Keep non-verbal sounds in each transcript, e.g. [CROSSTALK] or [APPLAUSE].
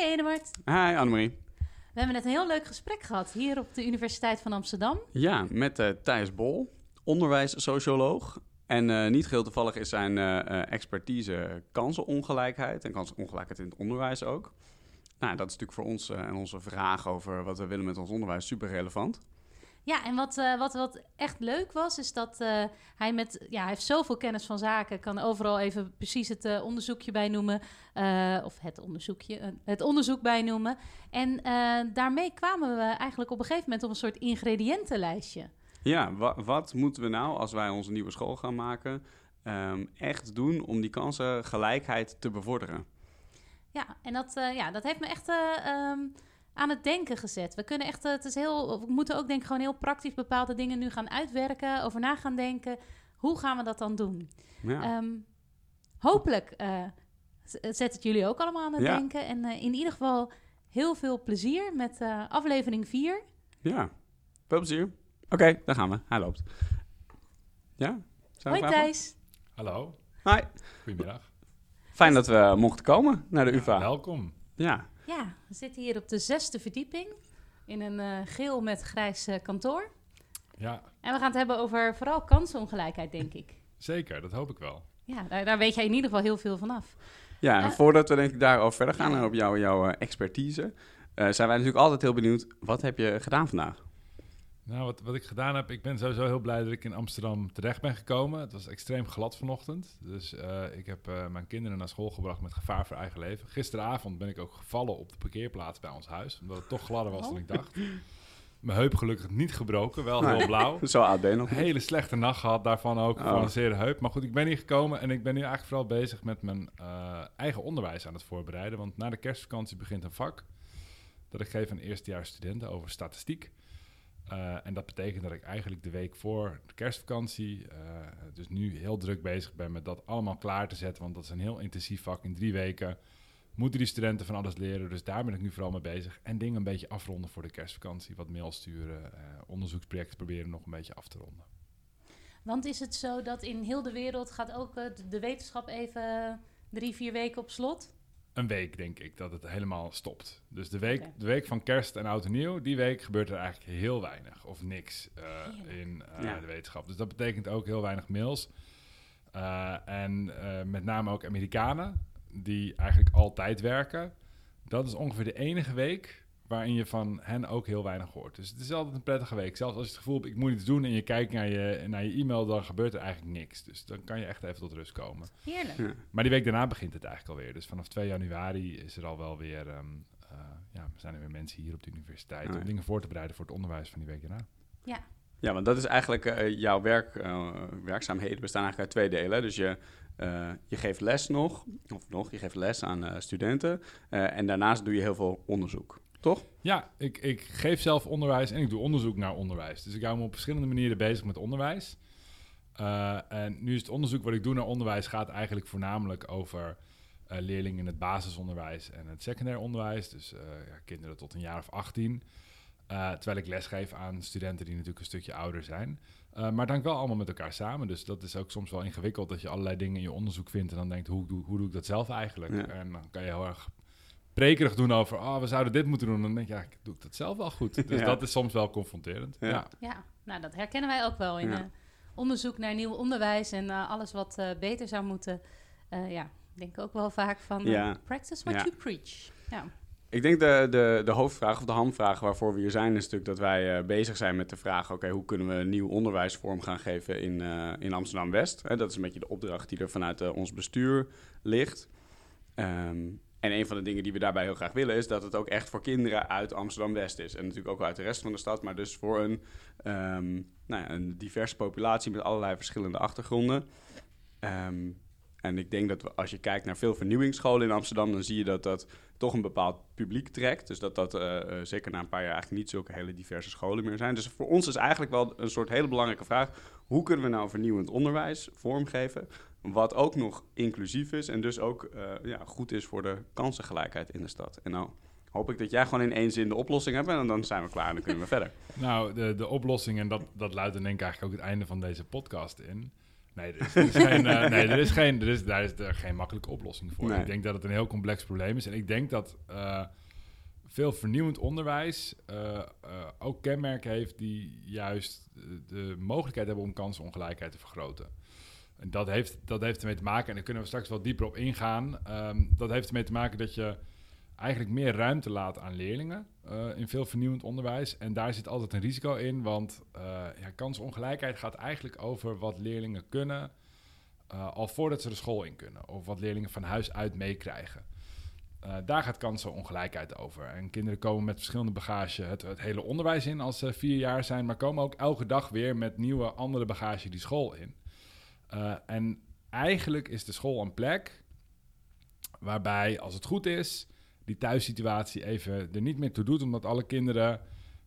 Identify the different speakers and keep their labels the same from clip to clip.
Speaker 1: Hey Edeward.
Speaker 2: Hi Annemarie.
Speaker 1: We hebben net een heel leuk gesprek gehad hier op de Universiteit van Amsterdam.
Speaker 2: Ja, met uh, Thijs Bol, onderwijssocioloog. En uh, niet geheel toevallig is zijn uh, expertise kansenongelijkheid en kansenongelijkheid in het onderwijs ook. Nou, dat is natuurlijk voor ons en onze vraag over wat we willen met ons onderwijs super relevant.
Speaker 1: Ja, en wat, uh, wat, wat echt leuk was, is dat uh, hij met... Ja, hij heeft zoveel kennis van zaken. Kan overal even precies het uh, onderzoekje bij noemen. of het onderzoekje, het onderzoek bij noemen. En daarmee kwamen we eigenlijk op een gegeven moment op een soort ingrediëntenlijstje.
Speaker 2: Ja, wa wat moeten we nou als wij onze nieuwe school gaan maken... Um, echt doen om die kansengelijkheid te bevorderen?
Speaker 1: Ja, en dat, ja, dat heeft me echt... Um, aan het denken gezet. We kunnen echt, het is heel, we moeten ook denk ik gewoon heel praktisch bepaalde dingen nu gaan uitwerken, over na gaan denken. Hoe gaan we dat dan doen? Ja. Um, hopelijk uh, zet het jullie ook allemaal aan het ja. denken. En uh, in ieder geval heel veel plezier met uh, aflevering 4.
Speaker 2: Ja, veel plezier. Oké, okay, daar gaan we. Hij loopt. Ja?
Speaker 1: Hoi Thijs.
Speaker 3: Hallo.
Speaker 2: Hi.
Speaker 3: Goedemiddag.
Speaker 2: Fijn dat we mochten komen naar de UvA.
Speaker 3: welkom.
Speaker 2: Ja.
Speaker 1: Ja, we zitten hier op de zesde verdieping in een uh, geel met grijs uh, kantoor.
Speaker 3: Ja.
Speaker 1: En we gaan het hebben over vooral kansenongelijkheid, denk ik.
Speaker 3: Zeker, dat hoop ik wel.
Speaker 1: Ja, daar, daar weet jij in ieder geval heel veel vanaf.
Speaker 2: Ja, en uh, voordat we denk ik daarover verder gaan en op jou, jouw expertise, zijn wij natuurlijk altijd heel benieuwd, wat heb je gedaan vandaag?
Speaker 3: Nou, wat, wat ik gedaan heb, ik ben sowieso heel blij dat ik in Amsterdam terecht ben gekomen. Het was extreem glad vanochtend. Dus uh, ik heb uh, mijn kinderen naar school gebracht met gevaar voor eigen leven. Gisteravond ben ik ook gevallen op de parkeerplaats bij ons huis, omdat het toch gladder was oh. dan ik dacht. Mijn heup gelukkig niet gebroken, wel heel blauw. [LAUGHS]
Speaker 2: Zo je nog.
Speaker 3: Een hele slechte nacht gehad, daarvan ook oh. van een zeer heup. Maar goed, ik ben hier gekomen en ik ben nu eigenlijk vooral bezig met mijn uh, eigen onderwijs aan het voorbereiden. Want na de kerstvakantie begint een vak dat ik geef aan eerstejaars studenten over statistiek. Uh, en dat betekent dat ik eigenlijk de week voor de kerstvakantie, uh, dus nu heel druk bezig ben met dat allemaal klaar te zetten. Want dat is een heel intensief vak. In drie weken moeten die studenten van alles leren. Dus daar ben ik nu vooral mee bezig. En dingen een beetje afronden voor de kerstvakantie. Wat mail sturen, uh, onderzoeksprojecten proberen nog een beetje af te ronden.
Speaker 1: Want is het zo dat in heel de wereld gaat ook de wetenschap even drie, vier weken op slot?
Speaker 3: Een week, denk ik, dat het helemaal stopt. Dus de week, okay. de week van kerst en oud en nieuw, die week gebeurt er eigenlijk heel weinig of niks uh, in uh, ja. de wetenschap. Dus dat betekent ook heel weinig mails. Uh, en met name ook Amerikanen, die eigenlijk altijd werken. Dat is ongeveer de enige week waarin je van hen ook heel weinig hoort. Dus het is altijd een prettige week. Zelfs als je het gevoel hebt, ik moet iets doen... en je kijkt naar je, naar je e-mail, dan gebeurt er eigenlijk niks. Dus dan kan je echt even tot rust komen.
Speaker 1: Heerlijk. Ja.
Speaker 3: Maar die week daarna begint het eigenlijk alweer. Dus vanaf 2 januari is er al wel weer... Um, uh, ja, zijn er weer mensen hier op de universiteit... Oh, ja. om dingen voor te bereiden voor het onderwijs van die week daarna.
Speaker 1: Ja.
Speaker 2: Ja, want dat is eigenlijk uh, jouw werk, uh, werkzaamheden bestaan eigenlijk uit twee delen. Dus je, uh, je geeft les nog, of nog, je geeft les aan studenten. en daarnaast doe je heel veel onderzoek. Toch?
Speaker 3: Ja, ik, ik geef zelf onderwijs en ik doe onderzoek naar onderwijs. Dus ik hou me op verschillende manieren bezig met onderwijs. Uh, en nu is het onderzoek wat ik doe naar onderwijs gaat eigenlijk voornamelijk over uh, leerlingen in het basisonderwijs en het secundair onderwijs. Dus uh, ja, kinderen tot een jaar of 18. terwijl ik lesgeef aan studenten die natuurlijk een stukje ouder zijn. maar dan wel allemaal met elkaar samen. Dus dat is ook soms wel ingewikkeld dat je allerlei dingen in je onderzoek vindt en dan denkt, hoe, hoe, hoe doe ik dat zelf eigenlijk? Ja. En dan kan je heel erg prekerig doen over, oh, we zouden dit moeten doen. Dan denk je, ja, doe ik dat zelf wel goed. Dus ja. dat is soms wel confronterend. Ja, ja.
Speaker 1: nou dat herkennen wij ook wel in ja. uh, onderzoek naar nieuw onderwijs en uh, alles wat uh, beter zou moeten. ja, ik denk ook wel vaak van, practice what you preach. Ja.
Speaker 2: Ik denk de, de, de hoofdvraag of de hamvraag waarvoor we hier zijn, is natuurlijk dat wij bezig zijn met de vraag: oké, hoe kunnen we een nieuw onderwijsvorm gaan geven in, in Amsterdam West? dat is een beetje de opdracht die er vanuit ons bestuur ligt. Um, en een van de dingen die we daarbij heel graag willen is dat het ook echt voor kinderen uit Amsterdam-West is. En natuurlijk ook uit de rest van de stad, maar dus voor een, um, nou ja, een diverse populatie met allerlei verschillende achtergronden. Um, en ik denk dat we, als je kijkt naar veel vernieuwingsscholen in Amsterdam, dan zie je dat dat toch een bepaald publiek trekt. Dus dat dat uh, uh, zeker na een paar jaar eigenlijk niet zulke hele diverse scholen meer zijn. Dus voor ons is eigenlijk wel een soort hele belangrijke vraag: hoe kunnen we nou vernieuwend onderwijs vormgeven? Wat ook nog inclusief is en dus ook uh, ja, goed is voor de kansengelijkheid in de stad. En nou hoop ik dat jij gewoon in één zin de oplossing hebt en dan zijn we klaar en dan kunnen we verder. [LAUGHS]
Speaker 3: Nou, de, de oplossing, en dat, dat luidt denk ik eigenlijk ook het einde van deze podcast in Nee, er is, er is [LAUGHS] geen, uh, nee, er is geen, er is, daar is er geen makkelijke oplossing voor.
Speaker 2: Nee.
Speaker 3: Ik denk dat het een heel complex probleem is. En ik denk dat uh, veel vernieuwend onderwijs uh, ook kenmerken heeft die juist de, de mogelijkheid hebben om kansenongelijkheid te vergroten. En dat heeft, dat heeft ermee te maken, en daar kunnen we straks wel dieper op ingaan. Um, dat heeft ermee te maken dat je eigenlijk meer ruimte laat aan leerlingen uh, in veel vernieuwend onderwijs. En daar zit altijd een risico in, want uh, ja, kansongelijkheid gaat eigenlijk over wat leerlingen kunnen uh, al voordat ze de school in kunnen, of wat leerlingen van huis uit meekrijgen. daar gaat kansenongelijkheid over. En kinderen komen met verschillende bagage het, het hele onderwijs in als ze vier jaar zijn, maar komen ook elke dag weer met nieuwe andere bagage die school in. En eigenlijk is de school een plek waarbij, als het goed is, die thuissituatie even er niet meer toe doet, omdat alle kinderen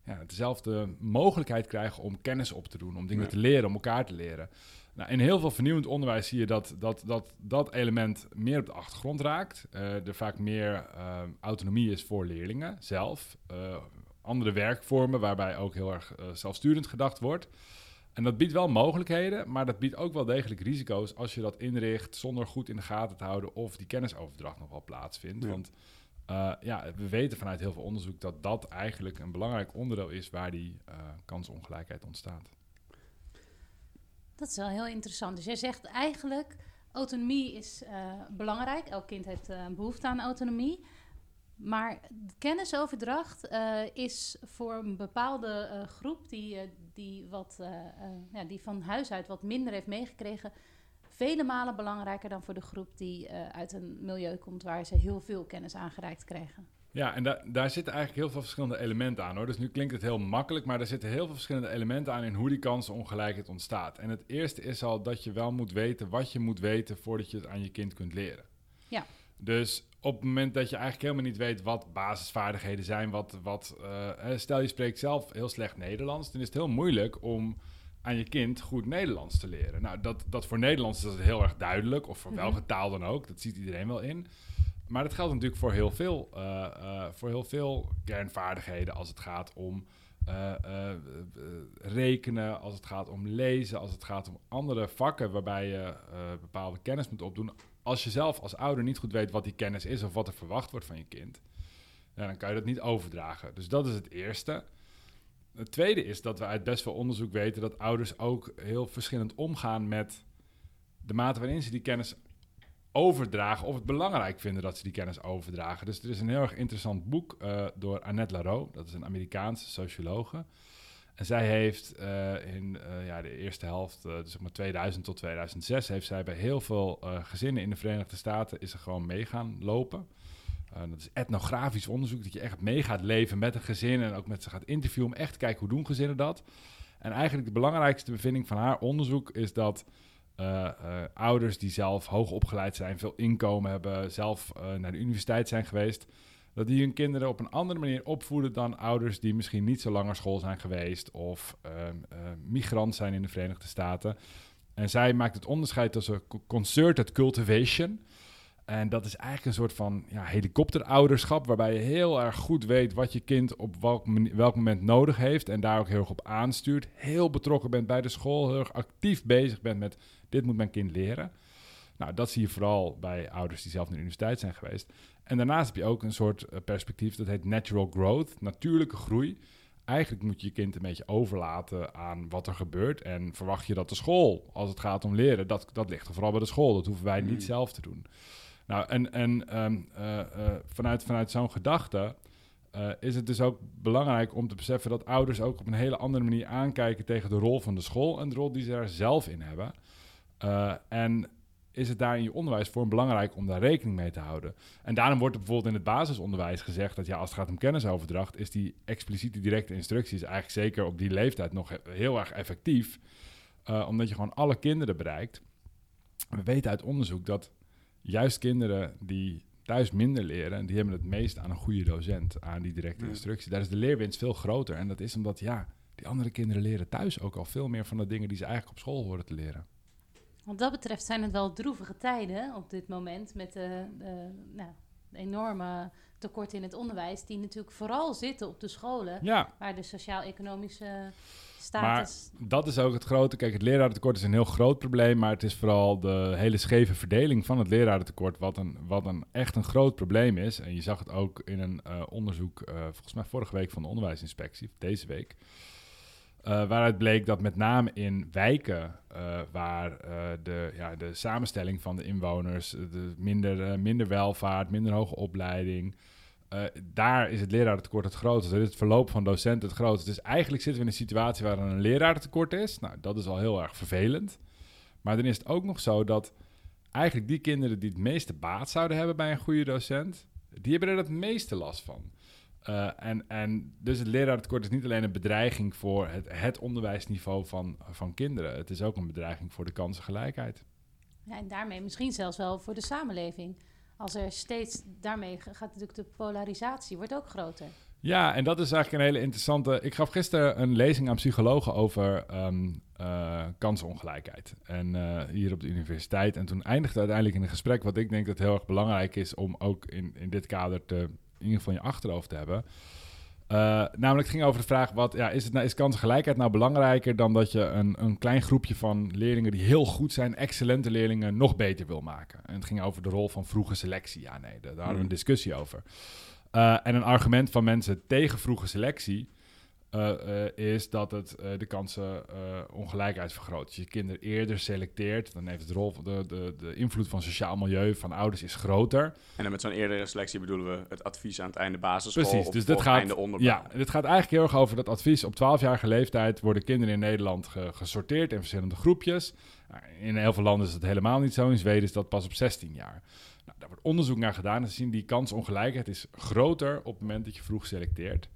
Speaker 3: ja, dezelfde mogelijkheid krijgen om kennis op te doen, om dingen
Speaker 2: Ja.
Speaker 3: te leren, om elkaar te leren. Nou, in heel veel vernieuwend onderwijs zie je dat dat, dat, dat element meer op de achtergrond raakt. Eh, er vaak meer eh, autonomie is voor leerlingen zelf. Eh, andere werkvormen waarbij ook heel erg eh, zelfsturend gedacht wordt. En dat biedt wel mogelijkheden, maar dat biedt ook wel degelijk risico's als je dat inricht zonder goed in de gaten te houden of die kennisoverdracht nog wel plaatsvindt.
Speaker 2: Ja.
Speaker 3: Want uh, ja, we weten vanuit heel veel onderzoek dat dat eigenlijk een belangrijk onderdeel is waar die uh, kansongelijkheid ontstaat.
Speaker 1: Dat is wel heel interessant. Dus jij zegt eigenlijk, autonomie is uh, belangrijk. Elk kind heeft uh, behoefte aan autonomie. Maar kennisoverdracht uh, is voor een bepaalde uh, groep die, uh, die, wat, ja, die van huis uit wat minder heeft meegekregen, vele malen belangrijker dan voor de groep die uit een milieu komt waar ze heel veel kennis aangereikt krijgen.
Speaker 3: Ja, en da daar zitten eigenlijk heel veel verschillende elementen aan hoor. Dus nu klinkt het heel makkelijk, maar er zitten heel veel verschillende elementen aan in hoe die kansenongelijkheid ontstaat. En het eerste is al dat je wel moet weten wat je moet weten voordat je het aan je kind kunt leren.
Speaker 1: Ja.
Speaker 3: Dus op het moment dat je eigenlijk helemaal niet weet wat basisvaardigheden zijn, wat, wat uh, stel je spreekt zelf heel slecht Nederlands, dan is het heel moeilijk om aan je kind goed Nederlands te leren. Nou, dat, dat voor Nederlands is dat heel erg duidelijk, of voor
Speaker 1: Mhm.
Speaker 3: welke taal dan ook, dat ziet iedereen wel in. Maar dat geldt natuurlijk voor heel veel, uh, uh, voor heel veel kernvaardigheden als het gaat om rekenen, als het gaat om lezen, als het gaat om andere vakken waarbij je bepaalde kennis moet opdoen. Als je zelf als ouder niet goed weet wat die kennis is of wat er verwacht wordt van je kind, dan kan je dat niet overdragen. Dus dat is het eerste. Het tweede is dat we uit best wel onderzoek weten dat ouders ook heel verschillend omgaan met de mate waarin ze die kennis overdragen of het belangrijk vinden dat ze die kennis overdragen. Dus er is een heel erg interessant boek uh, door Annette Larot, dat is een Amerikaanse sociologe. Zij heeft uh, in uh, ja, de eerste helft, dus zeg maar 2000 tot 2006, heeft zij bij heel veel gezinnen in de Verenigde Staten is ze gewoon mee gaan lopen. dat is etnografisch onderzoek, dat je echt mee gaat leven met een gezin en ook met ze gaat interviewen om echt te kijken hoe doen gezinnen dat. En eigenlijk de belangrijkste bevinding van haar onderzoek is dat ouders die zelf hoog opgeleid zijn, veel inkomen hebben, zelf naar de universiteit zijn geweest, dat die hun kinderen op een andere manier opvoeden dan ouders die misschien niet zo lang naar school zijn geweest of migrant zijn in de Verenigde Staten. En zij maakt het onderscheid tussen concerted cultivation. En dat is eigenlijk een soort van ja, helikopterouderschap, waarbij je heel erg goed weet wat je kind op welk, welk moment nodig heeft en daar ook heel erg op aanstuurt. Heel betrokken bent bij de school, heel erg actief bezig bent met dit moet mijn kind leren. Nou, dat zie je vooral bij ouders die zelf naar de universiteit zijn geweest. En daarnaast heb je ook een soort uh, perspectief, dat heet natural growth, natuurlijke groei. Eigenlijk moet je je kind een beetje overlaten aan wat er gebeurt. En verwacht je dat de school, als het gaat om leren, dat, dat ligt er vooral bij de school. Dat hoeven wij niet zelf te doen. Nou, en, en um, uh, uh, vanuit, vanuit zo'n gedachte uh, is het dus ook belangrijk om te beseffen dat ouders ook op een hele andere manier aankijken tegen de rol van de school en de rol die ze er zelf in hebben. En is het daar in je onderwijsvorm belangrijk om daar rekening mee te houden. En daarom wordt er bijvoorbeeld in het basisonderwijs gezegd dat ja, als het gaat om kennisoverdracht, is die expliciete directe instructies eigenlijk zeker op die leeftijd nog heel erg effectief. Uh, omdat je gewoon alle kinderen bereikt. We weten uit onderzoek dat juist kinderen die thuis minder leren, die hebben het meest aan een goede docent, aan die directe instructie. Daar is de leerwinst veel groter. En dat is omdat, ja, die andere kinderen leren thuis ook al veel meer van de dingen die ze eigenlijk op school horen te leren.
Speaker 1: Wat dat betreft zijn het wel droevige tijden op dit moment met de, de, nou, de enorme tekorten in het onderwijs, die natuurlijk vooral zitten op de scholen,
Speaker 3: ja.
Speaker 1: waar de sociaal-economische status.
Speaker 3: Maar dat is ook het grote. Kijk, het lerarentekort is een heel groot probleem, maar het is vooral de hele scheve verdeling van het lerarentekort wat een, wat een echt een groot probleem is. En je zag het ook in een uh, onderzoek, uh, volgens mij vorige week van de onderwijsinspectie, deze week. Uh, waaruit bleek dat met name in wijken uh, waar uh, de, ja, de samenstelling van de inwoners, de minder, minder welvaart, minder hoge opleiding, daar is het lerarentekort het grootste. Er is het verloop van docenten het grootste. Dus eigenlijk zitten we in een situatie waar een lerarentekort is. Nou, dat is al heel erg vervelend. Maar dan is het ook nog zo dat eigenlijk die kinderen die het meeste baat zouden hebben bij een goede docent, die hebben er het meeste last van. Uh, en, en dus het lerarentekort is niet alleen een bedreiging voor het, het onderwijsniveau van, van kinderen. Het is ook een bedreiging voor de kansengelijkheid.
Speaker 1: Ja, en daarmee misschien zelfs wel voor de samenleving. Als er steeds, daarmee gaat natuurlijk de polarisatie, wordt ook groter.
Speaker 3: Ja, en dat is eigenlijk een hele interessante... Ik gaf gisteren een lezing aan psychologen over um, uh, kansenongelijkheid. En uh, hier op de universiteit. En toen eindigde uiteindelijk in een gesprek... wat ik denk dat heel erg belangrijk is om ook in, in dit kader te in ieder geval in je achterhoofd te hebben. Uh, namelijk, het ging over de vraag: wat, ja, is, het nou, is kansengelijkheid nou belangrijker dan dat je een, een klein groepje van leerlingen die heel goed zijn, excellente leerlingen, nog beter wil maken? En het ging over de rol van vroege selectie. Ja, nee, daar, hadden we een hmm. discussie over. Uh, en een argument van mensen tegen vroege selectie uh, is dat het uh, de kansenongelijkheid vergroot. Als je kinderen eerder selecteert, dan heeft het rol, de, de, de invloed van sociaal milieu van ouders is groter.
Speaker 2: En dan met zo'n eerdere selectie bedoelen we het advies aan het einde basisschool
Speaker 3: Precies, dus dit gaat, einde onderbouw. Ja, dit gaat eigenlijk heel erg over dat advies. Op 12-jarige leeftijd worden kinderen in Nederland ge gesorteerd in verschillende groepjes. Nou, in heel veel landen is het helemaal niet zo. In Zweden is dat pas op 16 jaar. Nou, daar wordt onderzoek naar gedaan en ze zien die kansongelijkheid is groter op het moment dat je vroeg selecteert.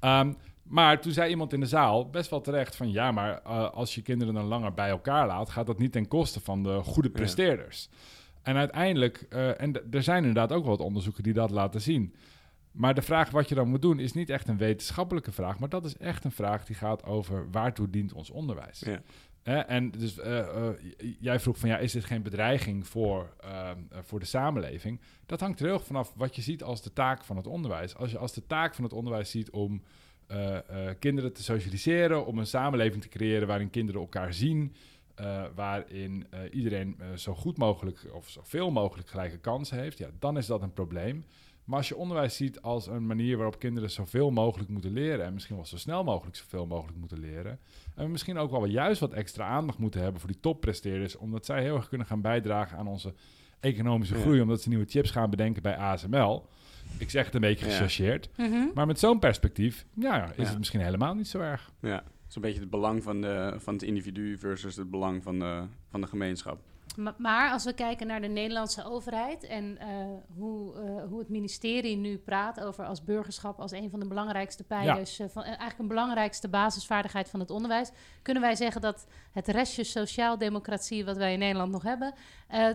Speaker 3: Um, maar toen zei iemand in de zaal, best wel terecht, van ja, maar uh, als je kinderen dan langer bij elkaar laat, gaat dat niet ten koste van de goede presteerders. Ja. En uiteindelijk, uh, en er zijn inderdaad ook wel wat onderzoeken die dat laten zien. Maar de vraag wat je dan moet doen is niet echt een wetenschappelijke vraag, maar dat is echt een vraag die gaat over waartoe dient ons onderwijs. Ja. Eh, en dus uh, uh, jij vroeg van ja, is dit geen bedreiging voor, ehm, voor de samenleving? Dat hangt er heel vanaf wat je ziet als de taak van het onderwijs. Als je als de taak van het onderwijs ziet om kinderen te socialiseren, om een samenleving te creëren waarin kinderen elkaar zien, uh, waarin iedereen zo goed mogelijk of zoveel mogelijk gelijke kansen heeft, ja, dan is dat een probleem. Maar als je onderwijs ziet als een manier waarop kinderen zoveel mogelijk moeten leren en misschien wel zo snel mogelijk zoveel mogelijk moeten leren, en we misschien ook wel juist wat extra aandacht moeten hebben voor die toppresteerders, omdat zij heel erg kunnen gaan bijdragen aan onze economische groei, ja. omdat ze nieuwe chips gaan bedenken bij ASML ik zeg het een beetje gechargeerd. Mhm. Maar met zo'n perspectief ja, is het misschien helemaal niet zo erg.
Speaker 2: Ja, het is een beetje het belang van, de, van het individu versus het belang van de, van de gemeenschap.
Speaker 1: Maar als we kijken naar de Nederlandse overheid en uh, hoe, uh, hoe het ministerie nu praat over als burgerschap als een van de belangrijkste pijlers, ja. uh, van, eigenlijk een belangrijkste basisvaardigheid van het onderwijs, kunnen wij zeggen dat het restje sociaaldemocratie wat wij in Nederland nog hebben,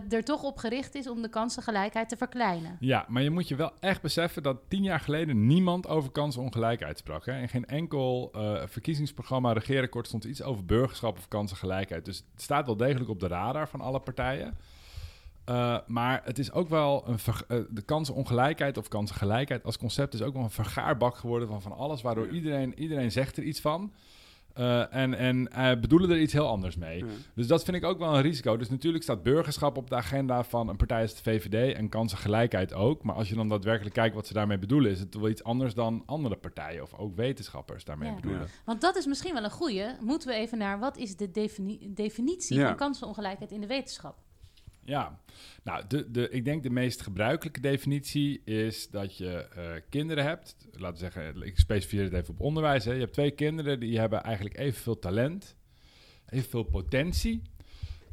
Speaker 1: er toch op gericht is om de kansengelijkheid te verkleinen.
Speaker 3: Ja, maar je moet je wel echt beseffen dat tien jaar geleden niemand over kansenongelijkheid sprak. Hè? In geen enkel verkiezingsprogramma, regeerakkoord stond iets over burgerschap of kansengelijkheid. Dus het staat wel degelijk op de radar van alle partijen. Uh, maar het is ook wel een uh, de kansenongelijkheid of kansengelijkheid als concept is ook wel een vergaarbak geworden van van alles, waardoor iedereen, iedereen zegt er iets van. Uh, en en bedoelen er iets heel anders mee. Ja. Dus dat vind ik ook wel een risico. Dus natuurlijk staat burgerschap op de agenda van een partij als de VVD en kansengelijkheid ook. Maar als je dan daadwerkelijk kijkt wat ze daarmee bedoelen, is het wel iets anders dan andere partijen of ook wetenschappers daarmee ja. bedoelen. Ja.
Speaker 1: Want dat is misschien wel een goede. Moeten we even naar wat is de defini definitie van kansenongelijkheid in de wetenschap?
Speaker 3: Ja, nou, de, de, ik denk de meest gebruikelijke definitie is dat je uh, kinderen hebt. Laten we zeggen, ik specificeer het even op onderwijs. Hè. Je hebt twee kinderen die hebben eigenlijk evenveel talent, evenveel potentie,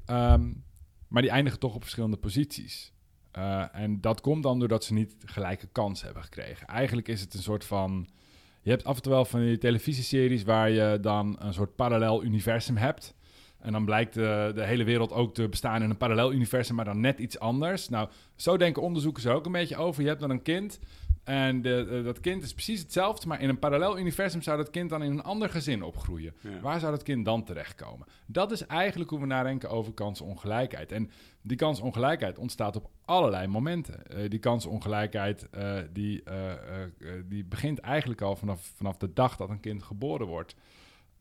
Speaker 3: um, maar die eindigen toch op verschillende posities. Uh, en dat komt dan doordat ze niet gelijke kans hebben gekregen. Eigenlijk is het een soort van. Je hebt af en toe wel van die televisieseries waar je dan een soort parallel universum hebt. En dan blijkt de, de, hele wereld ook te bestaan in een parallel universum, maar dan net iets anders. Nou, zo denken onderzoekers er ook een beetje over. Je hebt dan een kind en de, dat kind is precies hetzelfde, maar in een parallel universum zou dat kind dan in een ander gezin opgroeien. Waar zou dat kind dan terechtkomen? Dat is eigenlijk hoe we nadenken over kansongelijkheid. En die kansongelijkheid ontstaat op allerlei momenten. Uh, die kansongelijkheid uh, die, uh, die begint eigenlijk al vanaf, vanaf de dag dat een kind geboren wordt.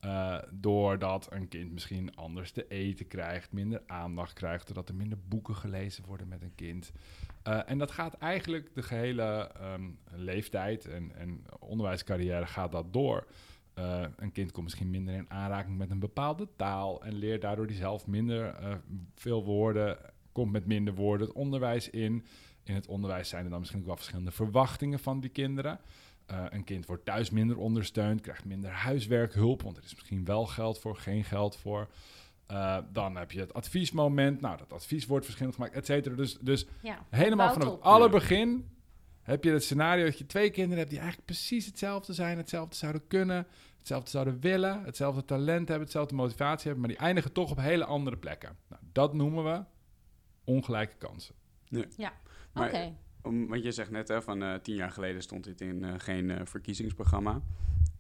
Speaker 3: Uh, doordat een kind misschien anders te eten krijgt, minder aandacht krijgt, doordat er minder boeken gelezen worden met een kind. Uh, en dat gaat eigenlijk de gehele um, leeftijd en, en onderwijscarrière gaat dat door. Uh, een kind komt misschien minder in aanraking met een bepaalde taal en leert daardoor die zelf minder veel woorden, komt met minder woorden het onderwijs in. In het onderwijs zijn er dan misschien ook wel verschillende verwachtingen van die kinderen. Uh, een kind wordt thuis minder ondersteund, krijgt minder huiswerkhulp, want er is misschien wel geld voor, geen geld voor. Uh, dan heb je het adviesmoment. Nou, dat advies wordt verschillend gemaakt, et cetera. Dus, dus
Speaker 1: ja,
Speaker 3: helemaal vanaf het allerbegin heb je het scenario dat je twee kinderen hebt die eigenlijk precies hetzelfde zijn, hetzelfde zouden kunnen, hetzelfde zouden willen, hetzelfde talent hebben, hetzelfde motivatie hebben, maar die eindigen toch op hele andere plekken. Nou, dat noemen we ongelijke kansen.
Speaker 1: Ja, ja. oké.
Speaker 2: Want je zegt net, hè, van uh, tien jaar geleden stond dit in uh, geen uh, verkiezingsprogramma.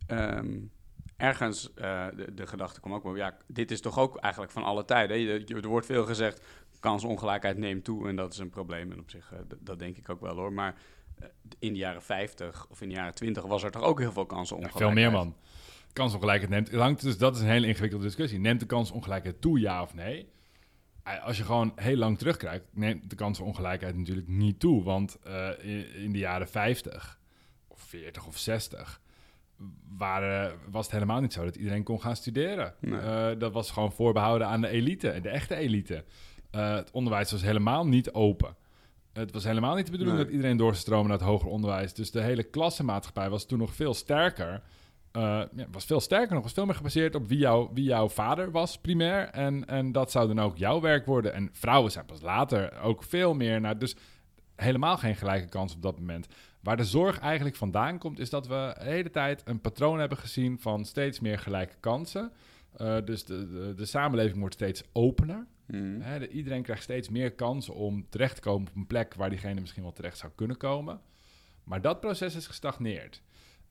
Speaker 2: Um, ergens, de, de, gedachte kwam ook wel, ja, dit is toch ook eigenlijk van alle tijden. Er wordt veel gezegd, kansongelijkheid neemt toe en dat is een probleem. En op zich, dat denk ik ook wel hoor. Maar in de jaren 50 of in de jaren 20 was er toch ook heel veel kansongelijkheid.
Speaker 3: Veel meer man. Kansongelijkheid neemt, hangt, dus dat is een hele ingewikkelde discussie. Neemt de kansongelijkheid toe, ja of nee? Als je gewoon heel lang terugkijkt, neemt de kansenongelijkheid natuurlijk niet toe. Want uh, in, de jaren 50 of 40 of 60 waren, was het helemaal niet zo dat iedereen kon gaan studeren.
Speaker 2: Nee.
Speaker 3: Uh, dat was gewoon voorbehouden aan de elite, de echte elite. Uh, het onderwijs was helemaal niet open. Het was helemaal niet de bedoeling
Speaker 2: Nee.
Speaker 3: dat iedereen doorstroomde naar het hoger onderwijs. Dus de hele klassenmaatschappij was toen nog veel sterker. Uh, ja, was veel sterker nog, was veel meer gebaseerd op wie, jou, wie jouw vader was, primair. En, en dat zou dan ook jouw werk worden. En vrouwen zijn pas later ook veel meer naar. Dus helemaal geen gelijke kans op dat moment. Waar de zorg eigenlijk vandaan komt, is dat we de hele tijd een patroon hebben gezien van steeds meer gelijke kansen. Uh, dus de, de, de, samenleving wordt steeds opener.
Speaker 2: Mm.
Speaker 3: Hè, de, iedereen krijgt steeds meer kansen om terecht te komen op een plek waar diegene misschien wel terecht zou kunnen komen. Maar dat proces is gestagneerd.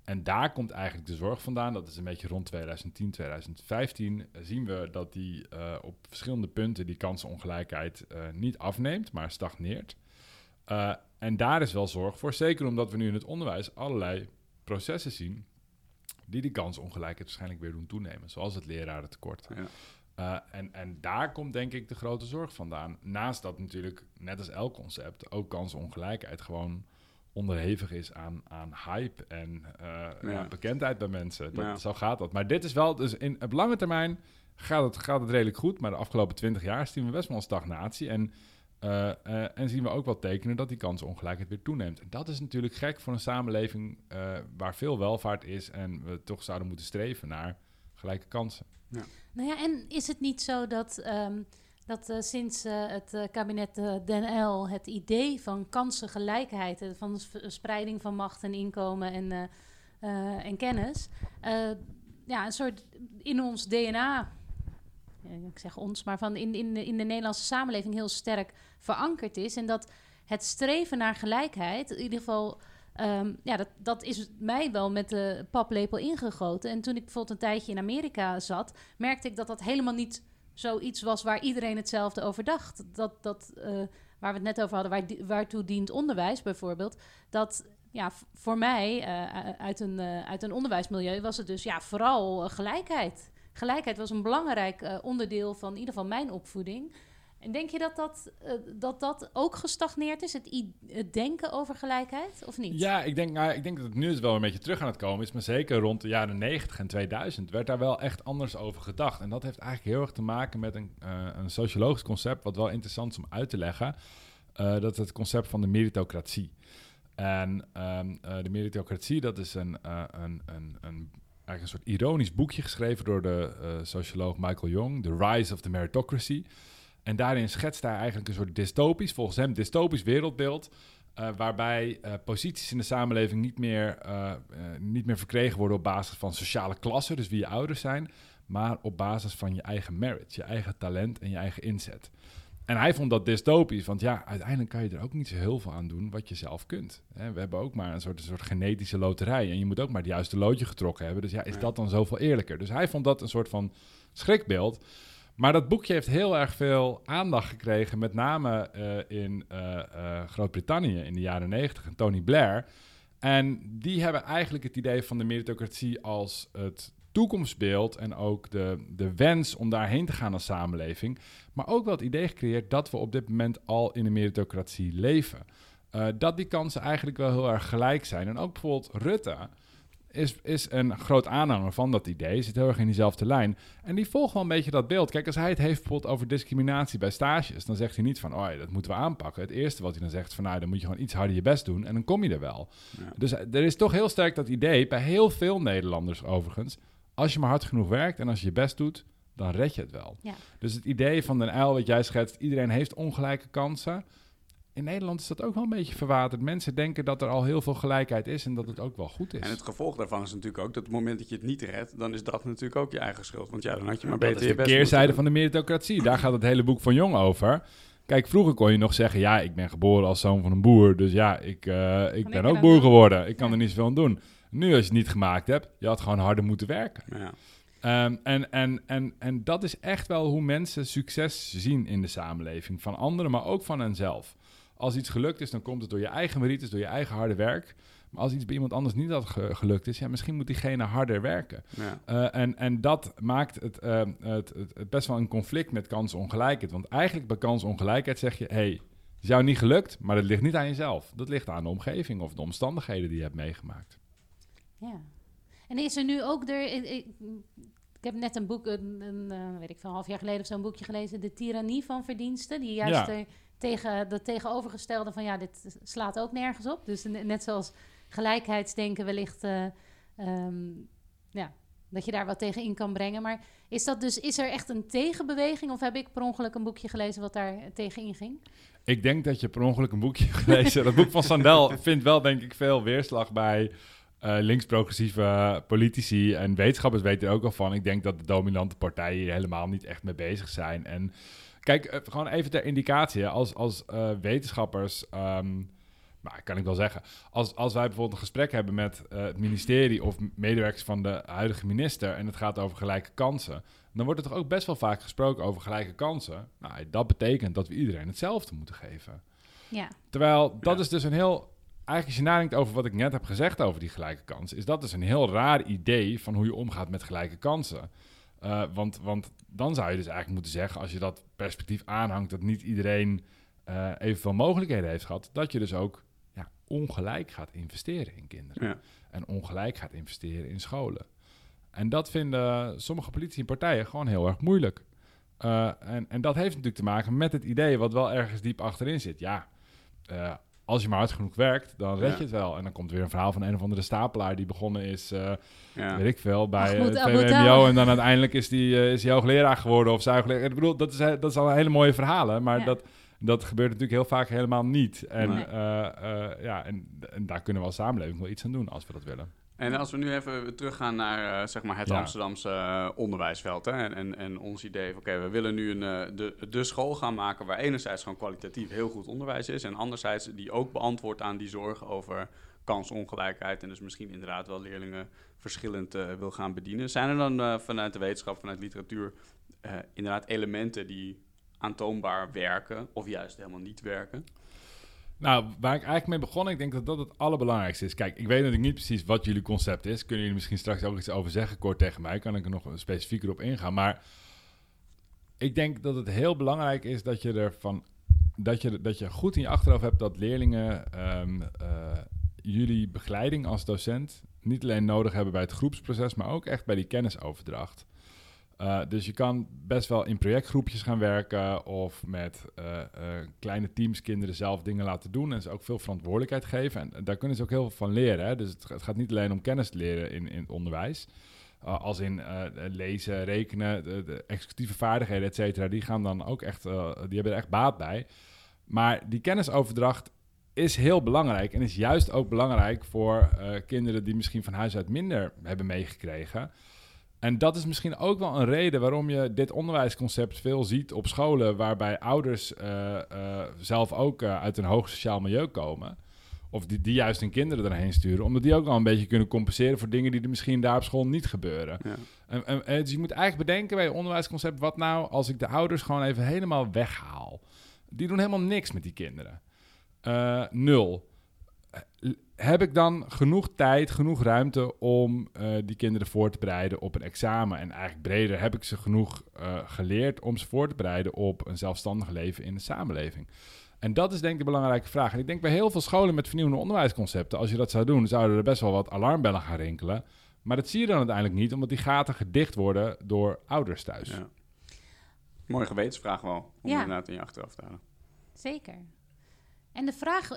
Speaker 3: En daar komt eigenlijk de zorg vandaan. Dat is een beetje rond 2010, 2015. Zien we dat die uh, op verschillende punten die kansenongelijkheid uh, niet afneemt, maar stagneert. Uh, en daar is wel zorg voor. Zeker omdat we nu in het onderwijs allerlei processen zien die die kansongelijkheid waarschijnlijk weer doen toenemen. Zoals het lerarentekort.
Speaker 2: Ja.
Speaker 3: En, en daar komt denk ik de grote zorg vandaan. Naast dat natuurlijk, net als elk concept, ook kansongelijkheid gewoon onderhevig is aan, aan hype en uh,
Speaker 2: Ja.
Speaker 3: bekendheid bij mensen. Dat,
Speaker 2: Ja.
Speaker 3: Zo gaat dat. Maar dit is wel, dus in op lange termijn gaat het, gaat het redelijk goed. Maar de afgelopen twintig jaar zien we best wel een stagnatie. En, uh, uh, en zien we ook wel tekenen dat die kansenongelijkheid weer toeneemt. En dat is natuurlijk gek voor een samenleving uh, waar veel welvaart is en we toch zouden moeten streven naar gelijke kansen.
Speaker 1: Nou ja, en is het niet zo dat, um, dat uh, sinds uh, het uh, kabinet Den L het idee van kansengelijkheid, van spreiding van macht en inkomen en, en kennis, ja, een soort in ons DNA, ik zeg ons, maar van in, in, de, in de Nederlandse samenleving heel sterk verankerd is. En dat het streven naar gelijkheid, in ieder geval. Um, ja, dat, dat is mij wel met de paplepel ingegoten. En toen ik bijvoorbeeld een tijdje in Amerika zat, merkte ik dat dat helemaal niet zoiets was waar iedereen hetzelfde over dacht. Dat, dat uh, waar we het net over hadden, waar, waartoe dient onderwijs bijvoorbeeld. Dat ja, voor mij uh, uit, een, uh, uit een onderwijsmilieu was het dus ja, vooral gelijkheid. Gelijkheid was een belangrijk onderdeel van in ieder geval mijn opvoeding. En denk je dat dat, uh, dat, dat ook gestagneerd is, het, denken over gelijkheid, of niet?
Speaker 3: Ja, ik denk, nou, ik denk dat het nu dus wel een beetje terug aan het komen is. Maar zeker rond de jaren 90 en 2000 werd daar wel echt anders over gedacht. En dat heeft eigenlijk heel erg te maken met een, uh, een sociologisch concept... wat wel interessant is om uit te leggen. Uh, dat is het concept van de meritocratie. En um, de meritocratie, dat is een, een, een, een eigenlijk een soort ironisch boekje geschreven... door de socioloog Michael Young, The Rise of the Meritocracy... En daarin schetst hij eigenlijk een soort dystopisch, volgens hem dystopisch wereldbeeld. Uh, waarbij uh, posities in de samenleving niet meer, uh, niet meer verkregen worden op basis van sociale klasse, dus wie je ouders zijn, maar op basis van je eigen merit, je eigen talent en je eigen inzet. En hij vond dat dystopisch, want ja, uiteindelijk kan je er ook niet zo heel veel aan doen wat je zelf kunt. Hè, we hebben ook maar een soort, een soort genetische loterij en je moet ook maar het juiste loodje getrokken hebben. Dus ja, is dat dan zoveel eerlijker? Dus hij vond dat een soort van schrikbeeld. Maar dat boekje heeft heel erg veel aandacht gekregen, met name uh, in uh, uh, Groot-Brittannië in de jaren 90 en Tony Blair. En die hebben eigenlijk het idee van de meritocratie als het toekomstbeeld en ook de, de wens om daarheen te gaan als samenleving. Maar ook wel het idee gecreëerd dat we op dit moment al in een meritocratie leven. Dat die kansen eigenlijk wel heel erg gelijk zijn. En ook bijvoorbeeld Rutte is, is een groot aanhanger van dat idee. Zit heel erg in diezelfde lijn. En die volgt wel een beetje dat beeld. Kijk, als hij het heeft bijvoorbeeld over discriminatie bij stages, dan zegt hij niet van, oh ja, dat moeten we aanpakken. Het eerste wat hij dan zegt van, nou, dan moet je gewoon iets harder je best doen en dan kom je er wel. Dus er is toch heel sterk dat idee, bij heel veel Nederlanders overigens, als je maar hard genoeg werkt en als je je best doet, dan red je het wel.
Speaker 1: Ja.
Speaker 3: Dus het idee van Den Uil, wat jij schetst, iedereen heeft ongelijke kansen in Nederland is dat ook wel een beetje verwaterd. Mensen denken dat er al heel veel gelijkheid is en dat het ook wel goed is.
Speaker 2: En het gevolg daarvan is natuurlijk ook dat op het moment dat je het niet redt, dan is dat natuurlijk ook je eigen schuld. Want ja, dan had je maar beter dat is
Speaker 3: de keerzijde van de meritocratie. Daar gaat het hele boek van Jong over. Kijk, vroeger kon je nog zeggen, ja, ik ben geboren als zoon van een boer, dus ja, ik, uh, ik ben ook boer geworden. Ik kan er niet zoveel aan doen. Nu, als je het niet gemaakt hebt, je had gewoon harder moeten werken.
Speaker 2: Ja.
Speaker 3: Um, en, en, en, en dat is echt wel hoe mensen succes zien in de samenleving. Van anderen, maar ook van henzelf. Als iets gelukt is, dan komt het door je eigen merites, door je eigen harde werk. Maar als iets bij iemand anders niet had gelukt is, ja, misschien moet diegene harder werken.
Speaker 2: Ja.
Speaker 3: Uh, en, en dat maakt het, uh, het, het, het, best wel een conflict met kansongelijkheid. Want eigenlijk bij kansongelijkheid zeg je, hey, het is jou niet gelukt, maar dat ligt niet aan jezelf. Dat ligt aan de omgeving of de omstandigheden die je hebt meegemaakt.
Speaker 1: Ja. En is er nu ook er... Ik, ik, ik heb net een boek, een, een weet ik veel, een half jaar geleden of zo'n boekje gelezen, De Tyrannie van Verdiensten, die juist ja tegen de tegenovergestelde van ja, dit slaat ook nergens op. Dus net zoals gelijkheidsdenken wellicht, uh, um, ja, dat je daar wat tegen in kan brengen. Maar is dat dus, is er echt een tegenbeweging of heb ik per ongeluk een boekje gelezen wat daar tegen inging?
Speaker 3: Ik denk dat je per ongeluk een boekje [LAUGHS] gelezen. dat boek van Sandel vindt wel denk ik veel weerslag bij uh, links-progressieve politici en wetenschappers weten er ook al van. Ik denk dat de dominante partijen hier helemaal niet echt mee bezig zijn. En Kijk, eh, gewoon even ter indicatie. Als, als uh, wetenschappers, um, nou, kan ik wel zeggen, als, als wij bijvoorbeeld een gesprek hebben met uh, het ministerie of medewerkers van de huidige minister en het gaat over gelijke kansen, dan wordt er toch ook best wel vaak gesproken over gelijke kansen. Nou, dat betekent dat we iedereen hetzelfde moeten geven.
Speaker 1: Ja.
Speaker 3: Terwijl dat is dus een heel eigenlijk als je nadenkt over wat ik net heb gezegd over die gelijke kansen, is dat dus een heel raar idee van hoe je omgaat met gelijke kansen. Uh, want, want dan zou je dus eigenlijk moeten zeggen, als je dat perspectief aanhangt, dat niet iedereen uh, evenveel mogelijkheden heeft gehad, dat je dus ook ja, ongelijk gaat investeren in kinderen.
Speaker 2: Ja.
Speaker 3: En ongelijk gaat investeren in scholen. En dat vinden sommige politici en partijen gewoon heel erg moeilijk. Uh, en, en dat heeft natuurlijk te maken met het idee wat wel ergens diep achterin zit. Ja, als je maar hard genoeg werkt, dan red je het wel. En dan komt weer een verhaal van een of andere stapelaar die begonnen is, uh, ja. weet ik veel, bij het uh, VWMO. En dan uiteindelijk is die, uh, is hij hoogleraar geworden of zuigleraar. Ik bedoel, dat is, dat is al hele mooie verhalen, maar ja. dat, dat gebeurt natuurlijk heel vaak helemaal niet. En, nee. ja, en, en, daar kunnen we als samenleving wel iets aan doen als we dat willen.
Speaker 2: En als we nu even teruggaan naar uh, zeg maar het ja. Amsterdamse uh, onderwijsveld. Hè, en, en, en ons idee van oké, we willen nu een, uh, de, de school gaan maken waar enerzijds gewoon kwalitatief heel goed onderwijs is. En anderzijds die ook beantwoordt aan die zorgen over kansongelijkheid. En dus misschien inderdaad wel leerlingen verschillend wil gaan bedienen. Zijn er dan vanuit de wetenschap, vanuit literatuur, inderdaad elementen die aantoonbaar werken of juist helemaal niet werken?
Speaker 3: Nou, waar ik eigenlijk mee begon, ik denk dat dat het allerbelangrijkste is. Kijk, ik weet natuurlijk niet precies wat jullie concept is. Kunnen jullie misschien straks ook iets over zeggen, kort tegen mij? Kan ik er nog specifieker op ingaan? Maar ik denk dat het heel belangrijk is dat je ervan... Dat je, dat je goed in je achterhoofd hebt dat leerlingen um, uh, jullie begeleiding als docent niet alleen nodig hebben bij het groepsproces, maar ook echt bij die kennisoverdracht. Uh, dus je kan best wel in projectgroepjes gaan werken of met uh, uh, kleine teams kinderen zelf dingen laten doen en ze ook veel verantwoordelijkheid geven. En daar kunnen ze ook heel veel van leren. Hè? Dus het, gaat niet alleen om kennis leren in, in het onderwijs. als in lezen, rekenen, de, executieve vaardigheden, et cetera, die gaan dan ook echt, die hebben er echt baat bij. Maar die kennisoverdracht is heel belangrijk en is juist ook belangrijk voor kinderen die misschien van huis uit minder hebben meegekregen. En dat is misschien ook wel een reden waarom je dit onderwijsconcept veel ziet op scholen, waarbij ouders uh, uh, zelf ook uh, uit een hoog sociaal milieu komen. Of die, die juist hun kinderen erheen sturen, omdat die ook al een beetje kunnen compenseren voor dingen die er misschien daar op school niet gebeuren.
Speaker 2: Ja.
Speaker 3: En, en, en, dus je moet eigenlijk bedenken bij je onderwijsconcept, wat nou als ik de ouders gewoon even helemaal weghaal? Die doen helemaal niks met die kinderen. nul heb ik dan genoeg tijd, genoeg ruimte om eh, die kinderen voor te bereiden op een examen? En eigenlijk breder, heb ik ze genoeg uh, geleerd om ze voor te bereiden op een zelfstandig leven in de samenleving? En dat is denk ik de belangrijke vraag. En ik denk bij heel veel scholen met vernieuwende onderwijsconcepten, als je dat zou doen, zouden er best wel wat alarmbellen gaan rinkelen. Maar dat zie je dan uiteindelijk niet, omdat die gaten gedicht worden door ouders thuis. Ja.
Speaker 2: Mooie gewetensvraag wel, om ja. inderdaad in je achteraf te halen.
Speaker 1: Zeker. En de vraag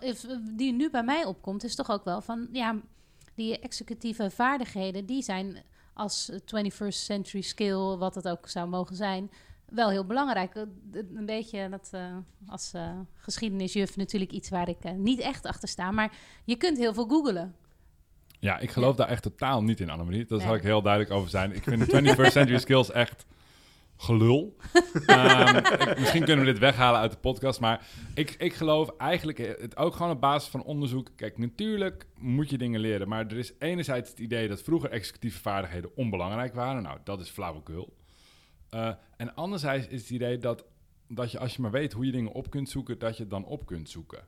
Speaker 1: die nu bij mij opkomt, is toch ook wel van, ja, die executieve vaardigheden, die zijn als 21st century skill, wat het ook zou mogen zijn, wel heel belangrijk. Een beetje dat uh, als uh, geschiedenisjuf natuurlijk iets waar ik uh, niet echt achter sta, maar je kunt heel veel googelen.
Speaker 3: Ja, ik geloof daar echt totaal niet in, Annemarie. Daar zal ik heel duidelijk over zijn. Ik vind de 21st century [LAUGHS] skills echt gelul. [LAUGHS] um, misschien kunnen we dit weghalen uit de podcast. Maar ik, ik geloof eigenlijk het ook gewoon op basis van onderzoek. Kijk, natuurlijk moet je dingen leren. Maar er is enerzijds het idee dat vroeger executieve vaardigheden onbelangrijk waren. Nou, dat is flauwekul. Uh, en anderzijds is het idee dat, dat je als je maar weet hoe je dingen op kunt zoeken, dat je het dan op kunt zoeken.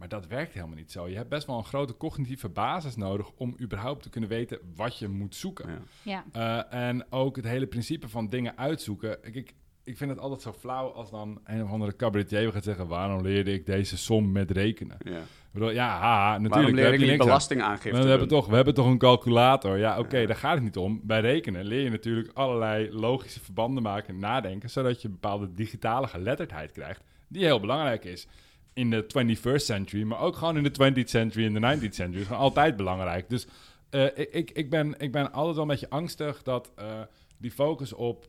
Speaker 3: Maar dat werkt helemaal niet zo. Je hebt best wel een grote cognitieve basis nodig om überhaupt te kunnen weten wat je moet zoeken. Ja. Uh, en ook het hele principe van dingen uitzoeken. Ik, ik, ik vind het altijd zo flauw als dan een of andere cabaretier gaat zeggen... waarom leerde ik deze som met rekenen? Ja, ik bedoel, ja haha, natuurlijk.
Speaker 2: Waarom leer ik niet belastingaangifte
Speaker 3: we hebben, toch, we hebben toch een calculator? Ja, oké, daar gaat het niet om. Bij rekenen leer je natuurlijk allerlei logische verbanden maken en nadenken... zodat je een bepaalde digitale geletterdheid krijgt die heel belangrijk is in de 21st century, maar ook gewoon in de 20th century en de 19th century. is gewoon altijd belangrijk. Dus uh, ik, ik, ben, ik ben altijd wel een beetje angstig dat uh, die focus op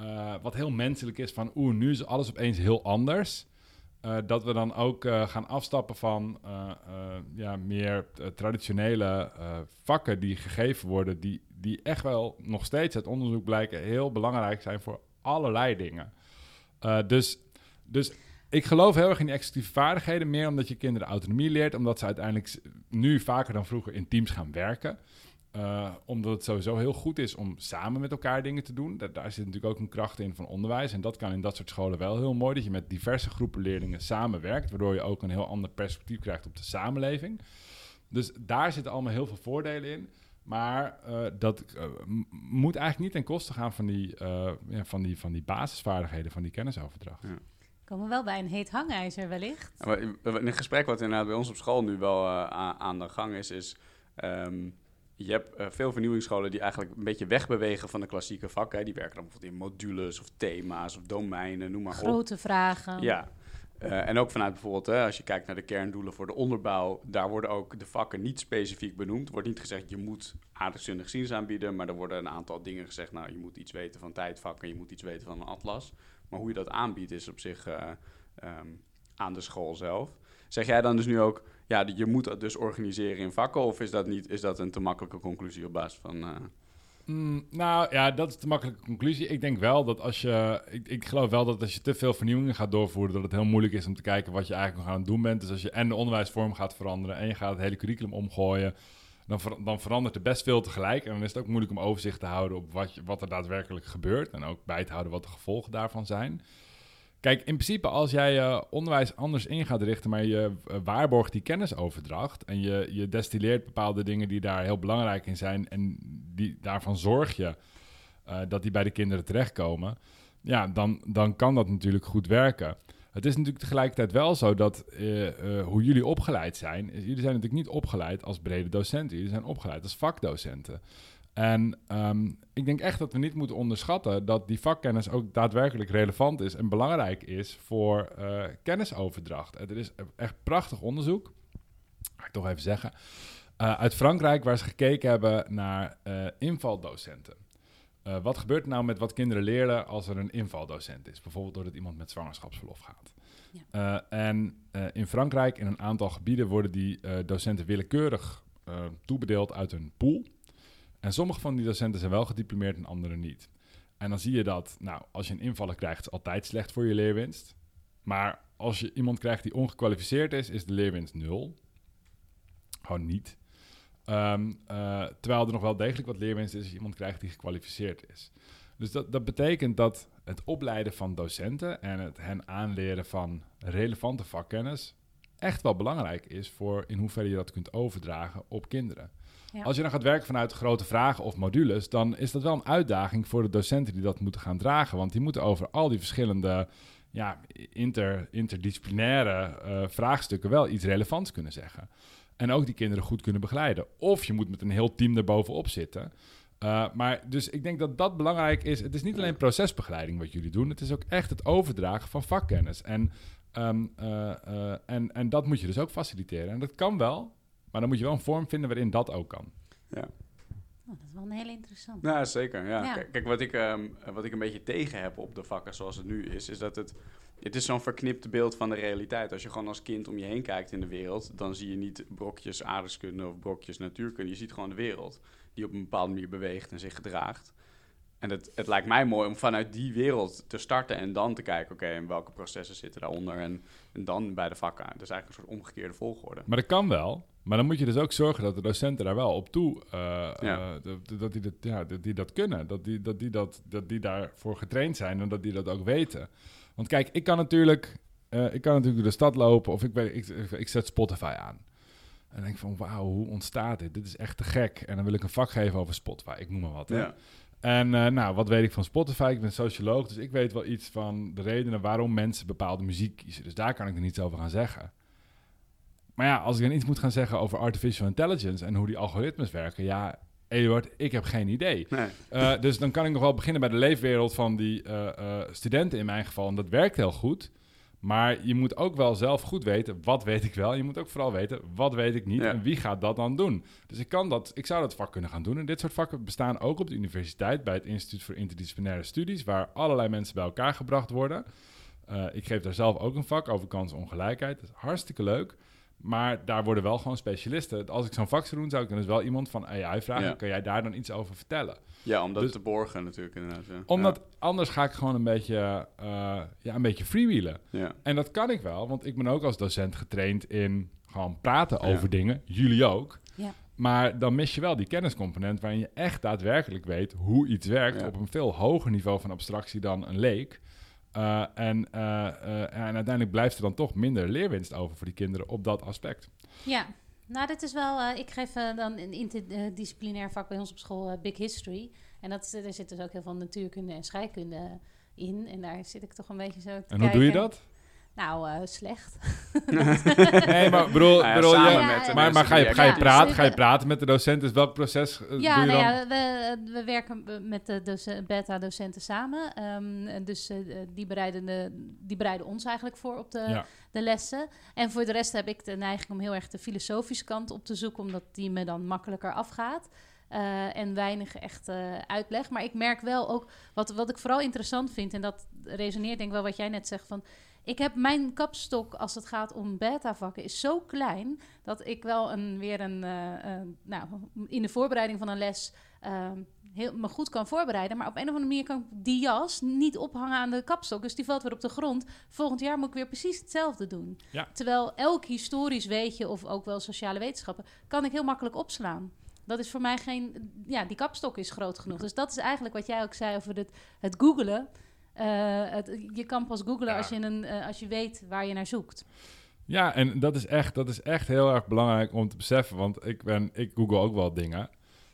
Speaker 3: uh, wat heel menselijk is van oeh, nu is alles opeens heel anders. dat we dan ook gaan afstappen van ja, meer traditionele vakken die gegeven worden, die, die echt wel nog steeds uit onderzoek blijken heel belangrijk zijn voor allerlei dingen. dus, dus ik geloof heel erg in die executieve vaardigheden. Meer omdat je kinderen autonomie leert. Omdat ze uiteindelijk nu vaker dan vroeger in teams gaan werken. Uh, omdat het sowieso heel goed is om samen met elkaar dingen te doen. Daar, daar, zit natuurlijk ook een kracht in van onderwijs. En dat kan in dat soort scholen wel heel mooi. Dat je met diverse groepen leerlingen samenwerkt. Waardoor je ook een heel ander perspectief krijgt op de samenleving. Dus daar zitten allemaal heel veel voordelen in. Maar uh, dat uh, moet eigenlijk niet ten koste gaan van die, ja, van die, van die basisvaardigheden, van die kennisoverdracht. Ja.
Speaker 1: Komen we wel bij een heet hangijzer wellicht.
Speaker 2: een gesprek wat inderdaad bij ons op school nu wel uh, aan de gang is, is... Um, je hebt uh, veel vernieuwingsscholen die eigenlijk een beetje wegbewegen van de klassieke vakken. Die werken dan bijvoorbeeld in modules of thema's of domeinen, noem maar
Speaker 1: Grote op. Grote vragen.
Speaker 2: Ja. Uh, en ook vanuit bijvoorbeeld, hè, als je kijkt naar de kerndoelen voor de onderbouw, daar worden ook de vakken niet specifiek benoemd. Er wordt niet gezegd, je moet aardrijkskundig ziens aanbieden, maar er worden een aantal dingen gezegd. Nou, je moet iets weten van tijdvakken, je moet iets weten van een atlas. Maar hoe je dat aanbiedt is op zich uh, um, aan de school zelf. Zeg jij dan dus nu ook, ja, je moet dat dus organiseren in vakken? Of is dat, niet, is dat een te makkelijke conclusie op basis van... Uh...
Speaker 3: Mm, nou ja, dat is de makkelijke conclusie. Ik denk wel dat als je. Ik, ik, geloof wel dat als je te veel vernieuwingen gaat doorvoeren, dat het heel moeilijk is om te kijken wat je eigenlijk nog aan het doen bent. Dus als je en de onderwijsvorm gaat veranderen en je gaat het hele curriculum omgooien, dan, dan verandert er best veel tegelijk. En dan is het ook moeilijk om overzicht te houden op wat, wat er daadwerkelijk gebeurt. En ook bij te houden wat de gevolgen daarvan zijn. Kijk, in principe als jij je onderwijs anders in gaat richten, maar je uh, waarborgt die kennisoverdracht en je, je destilleert bepaalde dingen die daar heel belangrijk in zijn en die, daarvan zorg je uh, dat die bij de kinderen terechtkomen, ja, dan, dan kan dat natuurlijk goed werken. Het is natuurlijk tegelijkertijd wel zo dat uh, uh, hoe jullie opgeleid zijn, jullie zijn natuurlijk niet opgeleid als brede docenten, jullie zijn opgeleid als vakdocenten. En um, ik denk echt dat we niet moeten onderschatten dat die vakkennis ook daadwerkelijk relevant is en belangrijk is voor uh, kennisoverdracht. Er is echt prachtig onderzoek, ga ik toch even zeggen, uit Frankrijk waar ze gekeken hebben naar invaldocenten. Uh, wat gebeurt er nou met wat kinderen leren als er een invaldocent is? Bijvoorbeeld doordat iemand met zwangerschapsverlof gaat. Ja. Uh, en uh, in Frankrijk, in een aantal gebieden, worden die docenten willekeurig toebedeeld uit een pool. En sommige van die docenten zijn wel gediplomeerd en andere niet. En dan zie je dat, nou, als je een invaller krijgt, is altijd slecht voor je leerwinst. Maar als je iemand krijgt die ongekwalificeerd is, is de leerwinst nul. Gewoon niet. Um, uh, terwijl er nog wel degelijk wat leerwinst is als je iemand krijgt die gekwalificeerd is. Dus dat, dat betekent dat het opleiden van docenten en het hen aanleren van relevante vakkennis echt wel belangrijk is voor in hoeverre je dat kunt overdragen op kinderen.
Speaker 1: Ja.
Speaker 3: Als je dan gaat werken vanuit grote vragen of modules, dan is dat wel een uitdaging voor de docenten die dat moeten gaan dragen. Want die moeten over al die verschillende ja, inter, interdisciplinaire eh, vraagstukken wel iets relevants kunnen zeggen. En ook die kinderen goed kunnen begeleiden. Of je moet met een heel team erbovenop zitten. Uh, maar dus ik denk dat dat belangrijk is. Het is niet alleen procesbegeleiding wat jullie doen. Het is ook echt het overdragen van vakkennis. En, um, uh, uh, en, en dat moet je dus ook faciliteren. En dat kan wel, maar dan moet je wel een vorm vinden waarin dat ook kan.
Speaker 2: Ja.
Speaker 1: Oh, dat is wel een hele interessant.
Speaker 2: Ja, zeker. Ja.
Speaker 1: Ja.
Speaker 2: Kijk, kijk, wat, ik, ehm, wat ik een beetje tegen heb op de vakken zoals het nu is, is dat het... Het is zo'n verknipt beeld van de realiteit. Als je gewoon als kind om je heen kijkt in de wereld, dan zie je niet brokjes aardrijkskunde of brokjes natuurkunde. Je ziet gewoon de wereld die op een bepaalde manier beweegt en zich gedraagt. En het, het lijkt mij mooi om vanuit die wereld te starten en dan te kijken, oké, en welke processen zitten daaronder en, en dan bij de vakken. Dus eigenlijk een soort omgekeerde volgorde.
Speaker 3: Maar dat kan wel. Maar dan moet je dus ook zorgen dat de docenten daar wel op toe, uh,
Speaker 2: Ja.
Speaker 3: uh, dat, dat, die dat, ja, dat die dat kunnen. Dat die, dat, die dat, dat die daarvoor getraind zijn en dat die dat ook weten. Want kijk, ik kan natuurlijk, uh, ik kan natuurlijk door de stad lopen of ik, weet, ik, ik, zet Spotify aan. En denk van, wauw, hoe ontstaat dit? Dit is echt te gek. En dan wil ik een vak geven over Spotify. Ik noem maar wat. Hè?
Speaker 2: Ja.
Speaker 3: En uh, nou, wat weet ik van Spotify? Ik ben socioloog, dus ik weet wel iets van de redenen waarom mensen bepaalde muziek kiezen. Dus daar kan ik er niets over gaan zeggen. Maar ja, als ik dan iets moet gaan zeggen over artificial intelligence en hoe die algoritmes werken, ja, Eduard, ik heb geen idee.
Speaker 2: Nee.
Speaker 3: Uh, dus dan kan ik nog wel beginnen bij de leefwereld van die uh, uh, studenten in mijn geval. En dat werkt heel goed. Maar je moet ook wel zelf goed weten, wat weet ik wel. Je moet ook vooral weten, wat weet ik niet
Speaker 2: Ja.
Speaker 3: en wie gaat dat dan doen. Dus ik, kan dat, ik zou dat vak kunnen gaan doen. En dit soort vakken bestaan ook op de universiteit... bij het Instituut voor Interdisciplinaire Studies... waar allerlei mensen bij elkaar gebracht worden. Ik geef daar zelf ook een vak over kansongelijkheid. Dat is hartstikke leuk. Maar daar worden wel gewoon specialisten. Als ik zo'n vak zou doen, zou ik dan dus wel iemand van AI vragen...
Speaker 2: Ja.
Speaker 3: kan jij daar dan iets over vertellen?
Speaker 2: Ja, om dat
Speaker 3: Dus-
Speaker 2: te borgen natuurlijk inderdaad. Ja.
Speaker 3: Omdat anders ga ik gewoon een beetje, uh, ja, een beetje freewheelen.
Speaker 2: Ja.
Speaker 3: En dat kan ik wel, want ik ben ook als docent getraind in gewoon praten
Speaker 2: Ja.
Speaker 3: over dingen. Jullie ook.
Speaker 1: Ja.
Speaker 3: Maar dan mis je wel die kenniscomponent waarin je echt daadwerkelijk weet hoe iets werkt
Speaker 2: Ja.
Speaker 3: op een veel hoger niveau van abstractie dan een leek. Uh, en, uh, uh, en uiteindelijk blijft er dan toch minder leerwinst over voor die kinderen op dat aspect.
Speaker 1: Ja, nou, dit is wel. eh, ik geef eh, dan een interdisciplinair vak bij ons op school, eh, Big History. En dat, er zit dus ook heel veel natuurkunde en scheikunde in. En daar zit ik toch een beetje zo. Te
Speaker 3: En hoe doe je dat?
Speaker 1: Nou, eh, slecht. [LAUGHS]
Speaker 3: Nee, maar bedoel,
Speaker 2: Nou ja,
Speaker 3: bedoel
Speaker 2: samen
Speaker 3: je,
Speaker 1: Ja,
Speaker 2: met de
Speaker 1: ja.
Speaker 3: maar, ga je, ga je
Speaker 1: Ja,
Speaker 3: praten?
Speaker 1: dus
Speaker 3: Ga je
Speaker 1: we-
Speaker 3: praten met de docent? Dus welk proces eh,
Speaker 1: Ja,
Speaker 3: doe je
Speaker 1: nou
Speaker 3: dan?
Speaker 1: ja we, we werken met de doce- beta-docenten samen. Ehm, dus eh, die, bereiden de, die bereiden ons eigenlijk voor op de,
Speaker 3: Ja.
Speaker 1: de lessen. En voor de rest heb ik de neiging om heel erg de filosofische kant op te zoeken, omdat die me dan makkelijker afgaat. Eh, en weinig echt eh, uitleg. Maar ik merk wel ook, wat, wat ik vooral interessant vind, en dat resoneert denk ik wel wat jij net zegt van. Ik heb mijn kapstok als het gaat om beta-vakken is zo klein dat ik wel een, weer een, eh, nou, in de voorbereiding van een les ehm, heel, me goed kan voorbereiden. Maar op een of andere manier kan ik die jas niet ophangen aan de kapstok. Dus die valt weer op de grond. Volgend jaar moet ik weer precies hetzelfde doen.
Speaker 3: Ja.
Speaker 1: Terwijl elk historisch weetje of ook wel sociale wetenschappen kan ik heel makkelijk opslaan. Dat is voor mij geen... Ja, die kapstok is groot genoeg. Dus dat is eigenlijk wat jij ook zei over het, het googelen. Eh, het, je kan pas googlen
Speaker 3: Ja.
Speaker 1: als, je een, eh, als je weet waar je naar zoekt.
Speaker 3: Ja, en dat is, echt, dat is echt heel erg belangrijk om te beseffen. Want ik, ben, ik google ook wel dingen.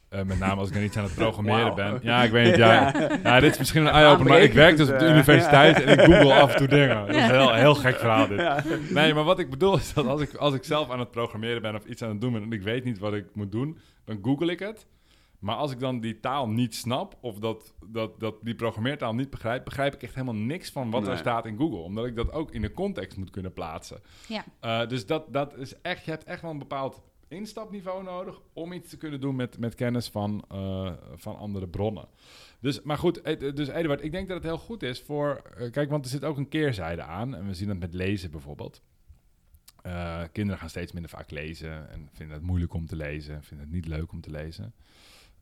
Speaker 3: Eh, met name als ik er iets aan het programmeren ben. Ja, ik weet niet. Ja, ja. dit is misschien een eye-opener. Maar ik werk dus op de universiteit en ik google af en toe dingen. Dat is een heel, heel gek verhaal dit.
Speaker 2: Ja.
Speaker 3: Nee, maar wat ik bedoel is dat als ik, als ik zelf aan het programmeren ben of iets aan het doen ben... en ik weet niet wat ik moet doen, dan google ik het. Maar als ik dan die taal niet snap of dat, dat, dat die programmeertaal niet begrijp... begrijp ik echt helemaal niks van wat er staat in Google. Omdat ik dat ook in de context moet kunnen plaatsen.
Speaker 1: Ja.
Speaker 3: Uh, dus dat, dat is echt, je hebt echt wel een bepaald instapniveau nodig om iets te kunnen doen met, met kennis van, uh, van andere bronnen. Dus, maar goed, eh, dus Eduard, ik denk dat het heel goed is voor... Uh, kijk, want er zit ook een keerzijde aan. En we zien dat met lezen bijvoorbeeld. Uh, kinderen gaan steeds minder vaak lezen en vinden het moeilijk om te lezen, vinden het niet leuk om te lezen.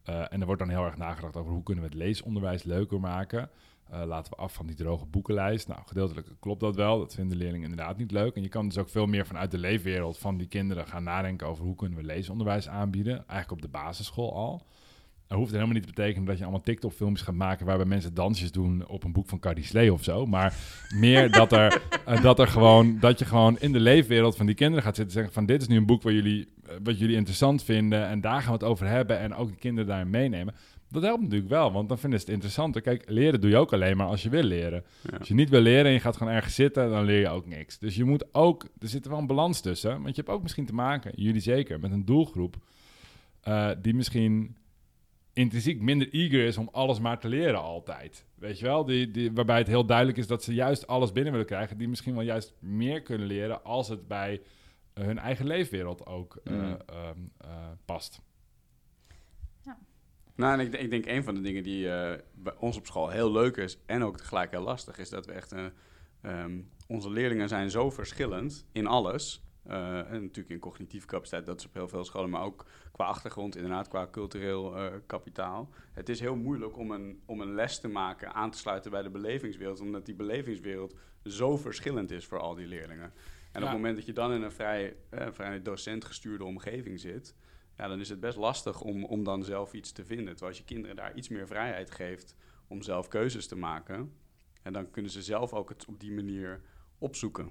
Speaker 3: Uh, en er wordt dan heel erg nagedacht over hoe kunnen we het leesonderwijs leuker maken. Uh, laten we af van die droge boekenlijst. Nou, gedeeltelijk klopt dat wel. Dat vinden leerlingen inderdaad niet leuk. En je kan dus ook veel meer vanuit de leefwereld van die kinderen gaan nadenken over hoe kunnen we leesonderwijs aanbieden. Eigenlijk op de basisschool al. Dat hoeft helemaal niet te betekenen dat je allemaal TikTok-filmpjes gaat maken waarbij mensen dansjes doen op een boek van Cardi Slee of zo. Maar meer [LAUGHS] dat, er, eh, dat, er gewoon, dat je gewoon in de leefwereld van die kinderen gaat zitten en zeggen van dit is nu een boek wat jullie, eh, wat jullie interessant vinden en daar gaan we het over hebben en ook de kinderen daarin meenemen. Dat helpt natuurlijk wel, want dan vinden ze het interessanter. Kijk, leren doe je ook alleen maar als je wil leren.
Speaker 2: Ja.
Speaker 3: Als je niet wil leren en je gaat gewoon ergens zitten, dan leer je ook niks. Dus je moet ook, er zit er wel een balans tussen. Want je hebt ook misschien te maken, jullie zeker, met een doelgroep eh, die misschien intrinsiek minder eager is om alles maar te leren altijd. Weet je wel? Die, die, waarbij het heel duidelijk is dat ze juist alles binnen willen krijgen. Die misschien wel juist meer kunnen leren als het bij eh, hun eigen leefwereld ook eh,
Speaker 2: Mm.
Speaker 3: ehm, eh, past.
Speaker 2: Nou, en ik, ik denk een van de dingen die eh, bij ons op school heel leuk is en ook tegelijk heel lastig is dat we echt, eh, ehm, onze leerlingen zijn zo verschillend in alles. Eh, en natuurlijk in cognitieve capaciteit, dat is op heel veel scholen, maar ook qua achtergrond, inderdaad, qua cultureel eh, kapitaal. Het is heel moeilijk om een, om een les te maken, aan te sluiten bij de belevingswereld, omdat die belevingswereld zo verschillend is voor al die leerlingen. En op het moment dat je dan in een vrij, eh, vrij docentgestuurde omgeving zit, ja, dan is het best lastig om, om dan zelf iets te vinden. Terwijl als je kinderen daar iets meer vrijheid geeft om zelf keuzes te maken, en dan kunnen ze zelf ook het op die manier opzoeken.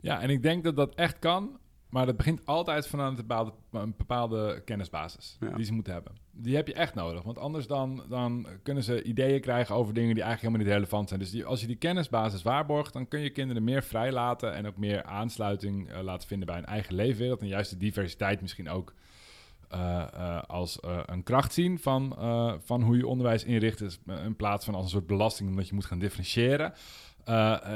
Speaker 3: Ja, en ik denk dat dat echt kan. Maar dat begint altijd vanuit een bepaalde, een bepaalde kennisbasis
Speaker 2: Ja.
Speaker 3: die ze moeten hebben. Die heb je echt nodig. Want anders dan, dan kunnen ze ideeën krijgen over dingen die eigenlijk helemaal niet relevant zijn. Dus die, als je die kennisbasis waarborgt, dan kun je kinderen meer vrij laten en ook meer aansluiting eh, laten vinden bij hun eigen leefwereld. En juist de diversiteit misschien ook eh, eh, als een kracht zien van, van hoe je onderwijs inricht. Dus, in plaats van als een soort belasting omdat je moet gaan differentiëren.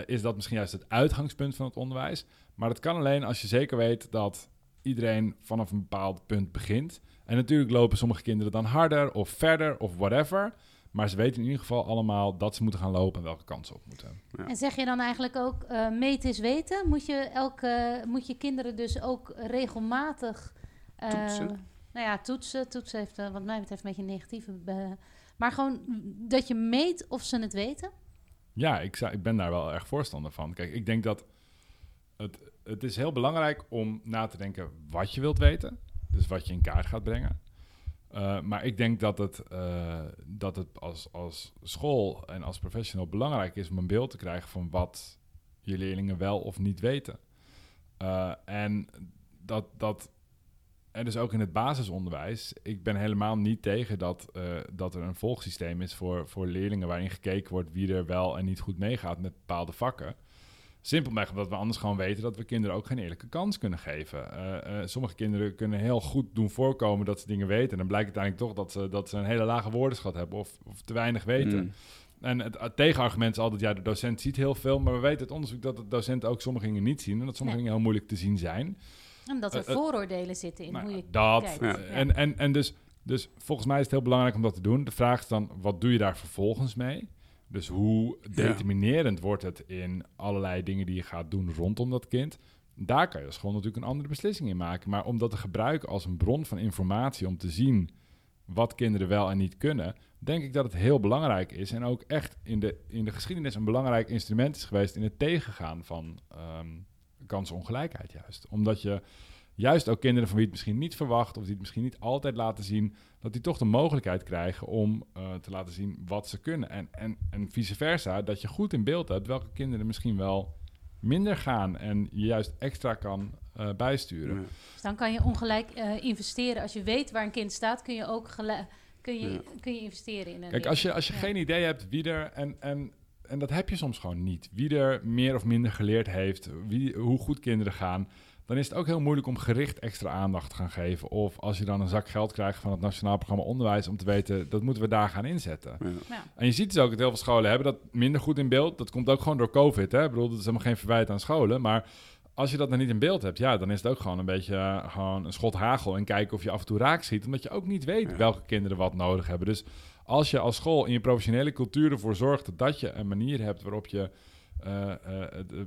Speaker 3: is dat misschien juist het uitgangspunt van het onderwijs. Maar dat kan alleen als je zeker weet dat iedereen vanaf een bepaald punt begint. En natuurlijk lopen sommige kinderen dan harder of verder of whatever. Maar ze weten in ieder geval allemaal dat ze moeten gaan lopen en welke kansen op moeten.
Speaker 2: Ja.
Speaker 1: En zeg je dan eigenlijk ook, eh meten is weten? Moet je, elke, moet je kinderen dus ook regelmatig... eh,
Speaker 2: Toetsen?
Speaker 1: Nou ja, toetsen. Toetsen heeft eh, wat mij betreft een beetje een negatieve... maar gewoon dat je meet of ze het weten?
Speaker 3: Ja, ik, zou, ik ben daar wel erg voorstander van. Kijk, ik denk dat het, het is heel belangrijk om na te denken wat je wilt weten. Dus wat je in kaart gaat brengen. Uh, maar ik denk dat het, uh, dat het als, als school en als professional belangrijk is om een beeld te krijgen van wat je leerlingen wel of niet weten. Uh, en dat, dat en dus ook in het basisonderwijs. Ik ben helemaal niet tegen dat, dat er een volgsysteem is voor, voor leerlingen waarin gekeken wordt wie er wel en niet goed meegaat met bepaalde vakken. Simpelweg omdat we anders gewoon weten dat we kinderen ook geen eerlijke kans kunnen geven. Uh, uh, sommige kinderen kunnen heel goed doen voorkomen dat ze dingen weten. En dan blijkt uiteindelijk toch dat ze, dat ze een hele lage woordenschat hebben of, of te weinig weten. Mm. En het, het, tegenargument is altijd, ja, de docent ziet heel veel. Maar we weten uit onderzoek dat de docenten ook sommige dingen niet zien. En dat sommige nee. dingen heel moeilijk te zien zijn.
Speaker 1: En dat er uh, vooroordelen zitten in
Speaker 3: nou,
Speaker 1: hoe je
Speaker 3: dat,
Speaker 1: kijkt.
Speaker 3: Ja. En, en, en dus, dus volgens mij is het heel belangrijk om dat te doen. De vraag is dan, wat doe je daar vervolgens mee? Dus hoe determinerend ja. wordt het in allerlei dingen die je gaat doen rondom dat kind? Daar kan je als school natuurlijk een andere beslissing in maken. Maar om dat te gebruiken als een bron van informatie om te zien wat kinderen wel en niet kunnen, denk ik dat het heel belangrijk is. En ook echt in de, in de geschiedenis een belangrijk instrument is geweest in het tegengaan van um, kansenongelijkheid juist. Omdat je juist ook kinderen van wie het misschien niet verwacht of die het misschien niet altijd laten zien, dat die toch de mogelijkheid krijgen om uh, te laten zien wat ze kunnen. En, en, en vice versa, dat je goed in beeld hebt welke kinderen misschien wel minder gaan en je juist extra kan uh, bijsturen. Ja.
Speaker 1: Dus dan kan je ongelijk uh, investeren. Als je weet waar een kind staat, kun je ook kun je, ja. kun je investeren in een
Speaker 3: Kijk, als je, als je ja. geen idee hebt wie er... En, en, en dat heb je soms gewoon niet. Wie er meer of minder geleerd heeft, wie, hoe goed kinderen gaan dan is het ook heel moeilijk om gericht extra aandacht te gaan geven. Of als je dan een zak geld krijgt van het Nationaal Programma Onderwijs... om te weten, dat moeten we daar gaan inzetten. Ja. Ja. En je ziet dus ook dat heel veel scholen hebben dat minder goed in beeld. Dat komt ook gewoon door COVID, hè. Ik bedoel, dat is helemaal geen verwijt aan scholen. Maar als je dat dan niet in beeld hebt, ja, dan is het ook gewoon een beetje uh, gewoon een schot hagel... en kijken of je af en toe raak schiet, omdat je ook niet weet ja. welke kinderen wat nodig hebben. Dus als je als school in je professionele cultuur ervoor zorgt... dat je een manier hebt waarop je uh, uh,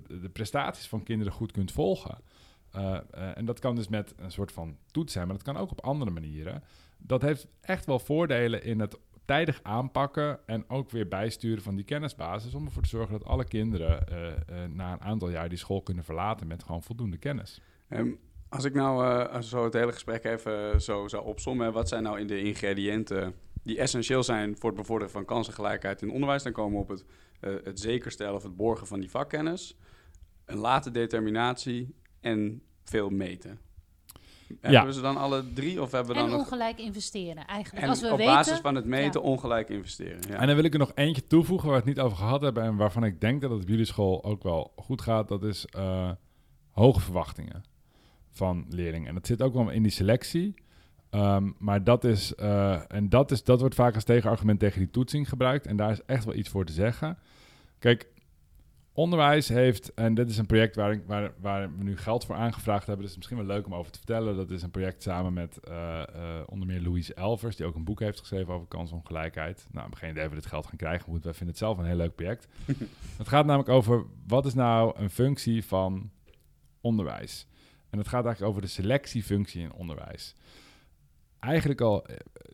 Speaker 3: de, prestaties van kinderen goed kunt volgen... Uh, en dat kan dus met een soort van toets zijn, maar dat kan ook op andere manieren. Dat heeft echt wel voordelen in het tijdig aanpakken en ook weer bijsturen van die kennisbasis... om ervoor te zorgen dat alle kinderen na een aantal jaar die school kunnen verlaten met gewoon voldoende kennis.
Speaker 2: Um, als ik nou zo het hele gesprek even zo zou opzommen... wat zijn nou in de ingrediënten die essentieel zijn voor het bevorderen van kansengelijkheid in onderwijs. Dan komen we op het, uh, het zekerstellen of het borgen van die vakkennis, een late determinatie en veel meten. Hebben we ze dan alle drie? Of hebben we
Speaker 1: en
Speaker 2: dan
Speaker 1: ongelijk investeren eigenlijk.
Speaker 2: En
Speaker 1: Als we
Speaker 2: op
Speaker 1: weten,
Speaker 2: basis van het meten
Speaker 1: ja.
Speaker 2: ongelijk investeren. Ja.
Speaker 3: En dan wil ik er nog eentje toevoegen waar we het niet over gehad hebben en waarvan ik denk dat het op jullie school ook wel goed gaat. Dat is eh, hoge verwachtingen van leerlingen. En dat zit ook wel in die selectie. Ehm, maar dat is, eh, en dat, is, dat wordt vaak als tegenargument tegen die toetsing gebruikt. En daar is echt wel iets voor te zeggen. Kijk, onderwijs heeft, en dit is een project waar, ik, waar, waar we nu geld voor aangevraagd hebben. Dus misschien wel leuk om over te vertellen. Dat is een project samen met uh, uh, onder meer Louise Elvers, die ook een boek heeft geschreven over kansongelijkheid. Nou, geen idee of we dit geld gaan krijgen, maar wij vinden het zelf een heel leuk project. [LAUGHS] het gaat namelijk over wat is nou een functie van onderwijs. En het gaat eigenlijk over de selectiefunctie in onderwijs eigenlijk al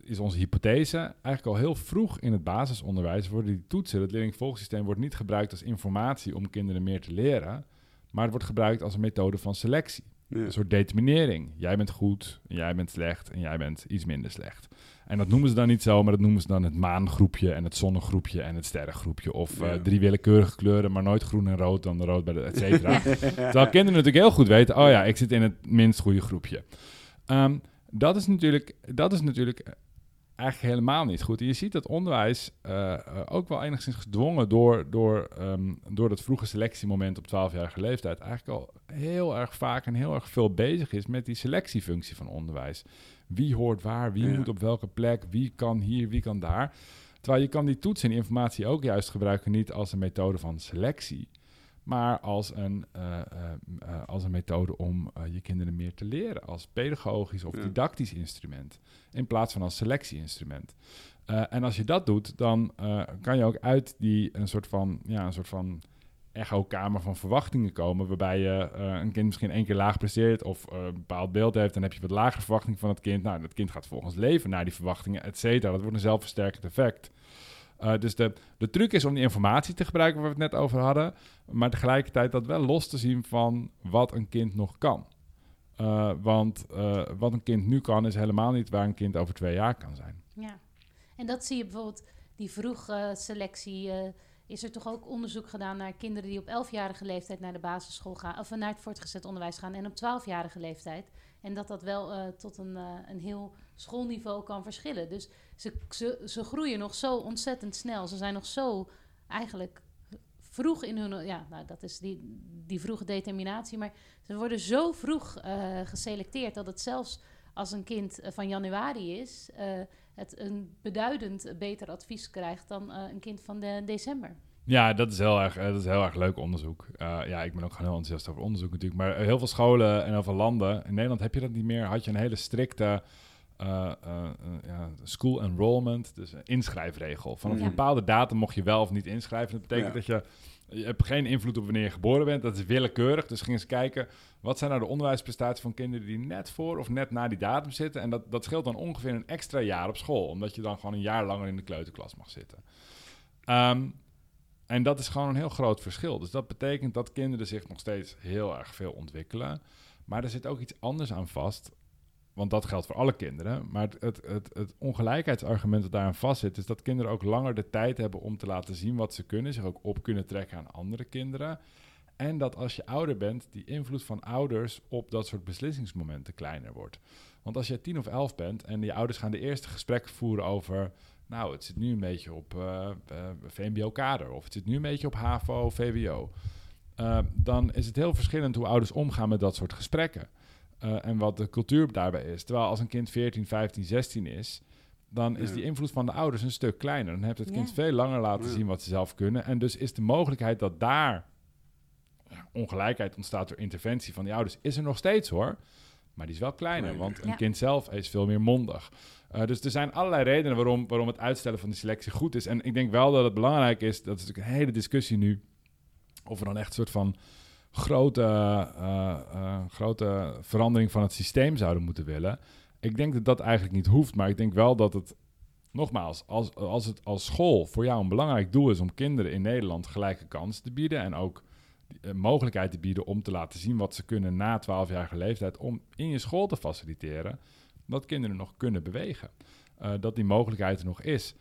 Speaker 3: is onze hypothese, eigenlijk al heel vroeg in het basisonderwijs worden die toetsen, het leerlingvolgsysteem wordt niet gebruikt als informatie om kinderen meer te leren, maar het wordt gebruikt als een methode van selectie. Ja. Een soort determinering. Jij bent goed, en jij bent slecht en jij bent iets minder slecht. En dat noemen ze dan niet zo, maar dat noemen ze dan het maangroepje en het zonnegroepje en het sterrengroepje. Of ja. uh, drie willekeurige kleuren, maar nooit groen en rood, dan de rood bij de et cetera. [LAUGHS] Terwijl kinderen natuurlijk heel goed weten, oh ja, ik zit in het minst goede groepje. Um, dat is natuurlijk, dat is natuurlijk eigenlijk helemaal niet goed. En je ziet dat onderwijs uh, ook wel enigszins gedwongen door, door, um, door dat vroege selectiemoment op 12-jarige leeftijd eigenlijk al heel erg vaak en heel erg veel bezig is met die selectiefunctie van onderwijs. Wie hoort waar, wie ja. moet op welke plek, wie kan hier, wie kan daar. Terwijl je kan die toetsen en informatie ook juist gebruiken niet als een methode van selectie, maar als een, uh, uh, uh, als een methode om je kinderen meer te leren, als pedagogisch of ja. didactisch instrument, in plaats van als selectieinstrument. en als je dat doet, dan kan je ook uit die een soort van, ja, een soort van echo-kamer van verwachtingen komen, waarbij je een kind misschien één keer laag presteert of een bepaald beeld heeft, dan heb je wat lagere verwachting van het kind. Nou, dat kind gaat volgens leven naar die verwachtingen, et cetera. Dat wordt een zelfversterkend effect. Uh, dus de, de truc is om die informatie te gebruiken waar we het net over hadden, maar tegelijkertijd dat wel los te zien van wat een kind nog kan. Uh, want uh, wat een kind nu kan, is helemaal niet waar een kind over twee jaar kan zijn.
Speaker 1: Ja, en dat zie je bijvoorbeeld, die vroege selectie. is er toch ook onderzoek gedaan naar kinderen die op 11-jarige leeftijd naar de basisschool gaan, of naar het voortgezet onderwijs gaan, en op 12-jarige leeftijd. En dat dat wel tot een, een heel schoolniveau kan verschillen. Dus ze, ze, ze groeien nog zo ontzettend snel. Ze zijn nog zo eigenlijk vroeg in hun... Ja, nou, dat is die, die vroege determinatie. Maar ze worden zo vroeg uh, geselecteerd... dat het zelfs als een kind van januari is... het een beduidend beter advies krijgt dan een kind van de december.
Speaker 3: Ja, dat is heel erg, dat is heel erg leuk onderzoek. Ja, ik ben ook gewoon heel enthousiast over onderzoek natuurlijk. Maar heel veel scholen en heel veel landen. In Nederland heb je dat niet meer. Had je een hele strikte uh, uh, ja, school enrollment, dus een inschrijfregel. Vanaf ja. een bepaalde datum mocht je wel of niet inschrijven. Dat betekent dat je, je hebt geen invloed op wanneer je geboren bent. Dat is willekeurig. Dus gingen ze kijken, wat zijn nou de onderwijsprestaties van kinderen die net voor of net na die datum zitten. En dat, dat scheelt dan ongeveer een extra jaar op school. Omdat je dan gewoon een jaar langer in de kleuterklas mag zitten. Um, en dat is gewoon een heel groot verschil. Dus dat betekent dat kinderen zich nog steeds heel erg veel ontwikkelen. Maar er zit ook iets anders aan vast. Want dat geldt voor alle kinderen. Maar het, het, het, ongelijkheidsargument dat daaraan vast zit, is dat kinderen ook langer de tijd hebben om te laten zien wat ze kunnen. Zich ook op kunnen trekken aan andere kinderen. En dat als je ouder bent, die invloed van ouders op dat soort beslissingsmomenten kleiner wordt. Want als je tien of elf bent en je ouders gaan de eerste gesprekken voeren over nou, het zit nu een beetje op uh, uh, VMBO-kader of het zit nu een beetje op HAVO, VWO. Uh, dan is het heel verschillend hoe ouders omgaan met dat soort gesprekken. En wat de cultuur daarbij is. Terwijl als een kind 14, 15, 16 is, dan is ja. die invloed van de ouders een stuk kleiner. Dan heeft het kind ja. veel langer laten ja. zien wat ze zelf kunnen. En dus is de mogelijkheid dat daar ongelijkheid ontstaat door interventie van die ouders, is er nog steeds hoor. Maar die is wel kleiner, want een kind zelf is veel meer mondig. Uh, dus er zijn allerlei redenen waarom, waarom het uitstellen van die selectie goed is. En ik denk wel dat het belangrijk is, dat is natuurlijk een hele discussie nu, of we dan echt een soort van grote, uh, uh, grote verandering van het systeem zouden moeten willen. Ik denk dat dat eigenlijk niet hoeft, maar ik denk wel dat het, nogmaals, als, als het als school voor jou een belangrijk doel is om kinderen in Nederland gelijke kansen te bieden en ook mogelijkheid te bieden om te laten zien wat ze kunnen na 12-jarige leeftijd, om in je school te faciliteren dat kinderen nog kunnen bewegen. Dat die mogelijkheid er nog is.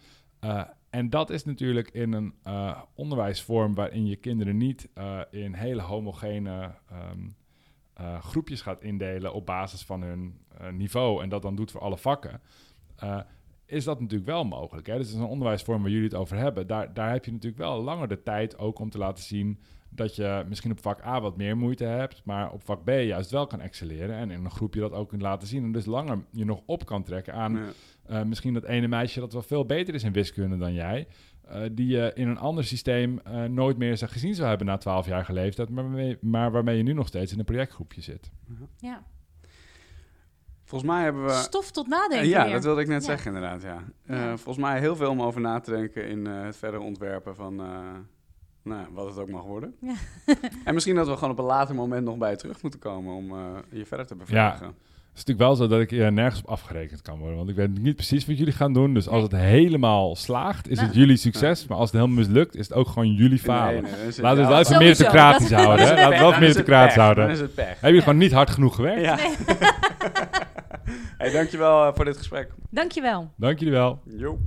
Speaker 3: En dat is natuurlijk in een uh, onderwijsvorm waarin je kinderen niet in hele homogene um, groepjes gaat indelen op basis van hun niveau en dat dan doet voor alle vakken is dat natuurlijk wel mogelijk. Hè? Dus is een onderwijsvorm waar jullie het over hebben. Daar, daar heb je natuurlijk wel langer de tijd ook om te laten zien dat je misschien op vak A wat meer moeite hebt, maar op vak B juist wel kan excelleren. En in een groepje dat ook kunt laten zien. En dus langer je nog op kan trekken aan uh, misschien dat ene meisje dat wel veel beter is in wiskunde dan jij. Uh, die je in een ander systeem uh, nooit meer gezien zou hebben na twaalf jaar geleefd, maar, maar waarmee je nu nog steeds in een projectgroepje zit.
Speaker 1: Ja.
Speaker 2: Volgens mij hebben we...
Speaker 1: Stof tot nadenken
Speaker 2: Ja,
Speaker 1: weer.
Speaker 2: dat wilde ik net zeggen inderdaad, ja. Uh, volgens mij heel veel om over na te denken in uh, het verder ontwerpen van... Uh, nou, wat het ook mag worden.
Speaker 1: Ja. [LAUGHS]
Speaker 2: en misschien dat we gewoon op een later moment nog bij je terug moeten komen om je verder te bevragen.
Speaker 3: Ja. Het is natuurlijk wel zo dat ik hier nergens op afgerekend kan worden. Want ik weet niet precies wat jullie gaan doen. Dus als het helemaal slaagt, is het jullie succes. Maar als het helemaal mislukt, is het ook gewoon jullie falen.
Speaker 2: Nee, nee,
Speaker 3: Laten we het wel even meritocratisch houden. Laten we wel meritocratisch houden.
Speaker 2: Dan is het pech.
Speaker 3: Heb je gewoon niet hard genoeg gewerkt?
Speaker 2: Ja. [LAUGHS] hey, dankjewel voor dit gesprek.
Speaker 1: Dankjewel.
Speaker 3: Dank jullie wel.
Speaker 2: Jo.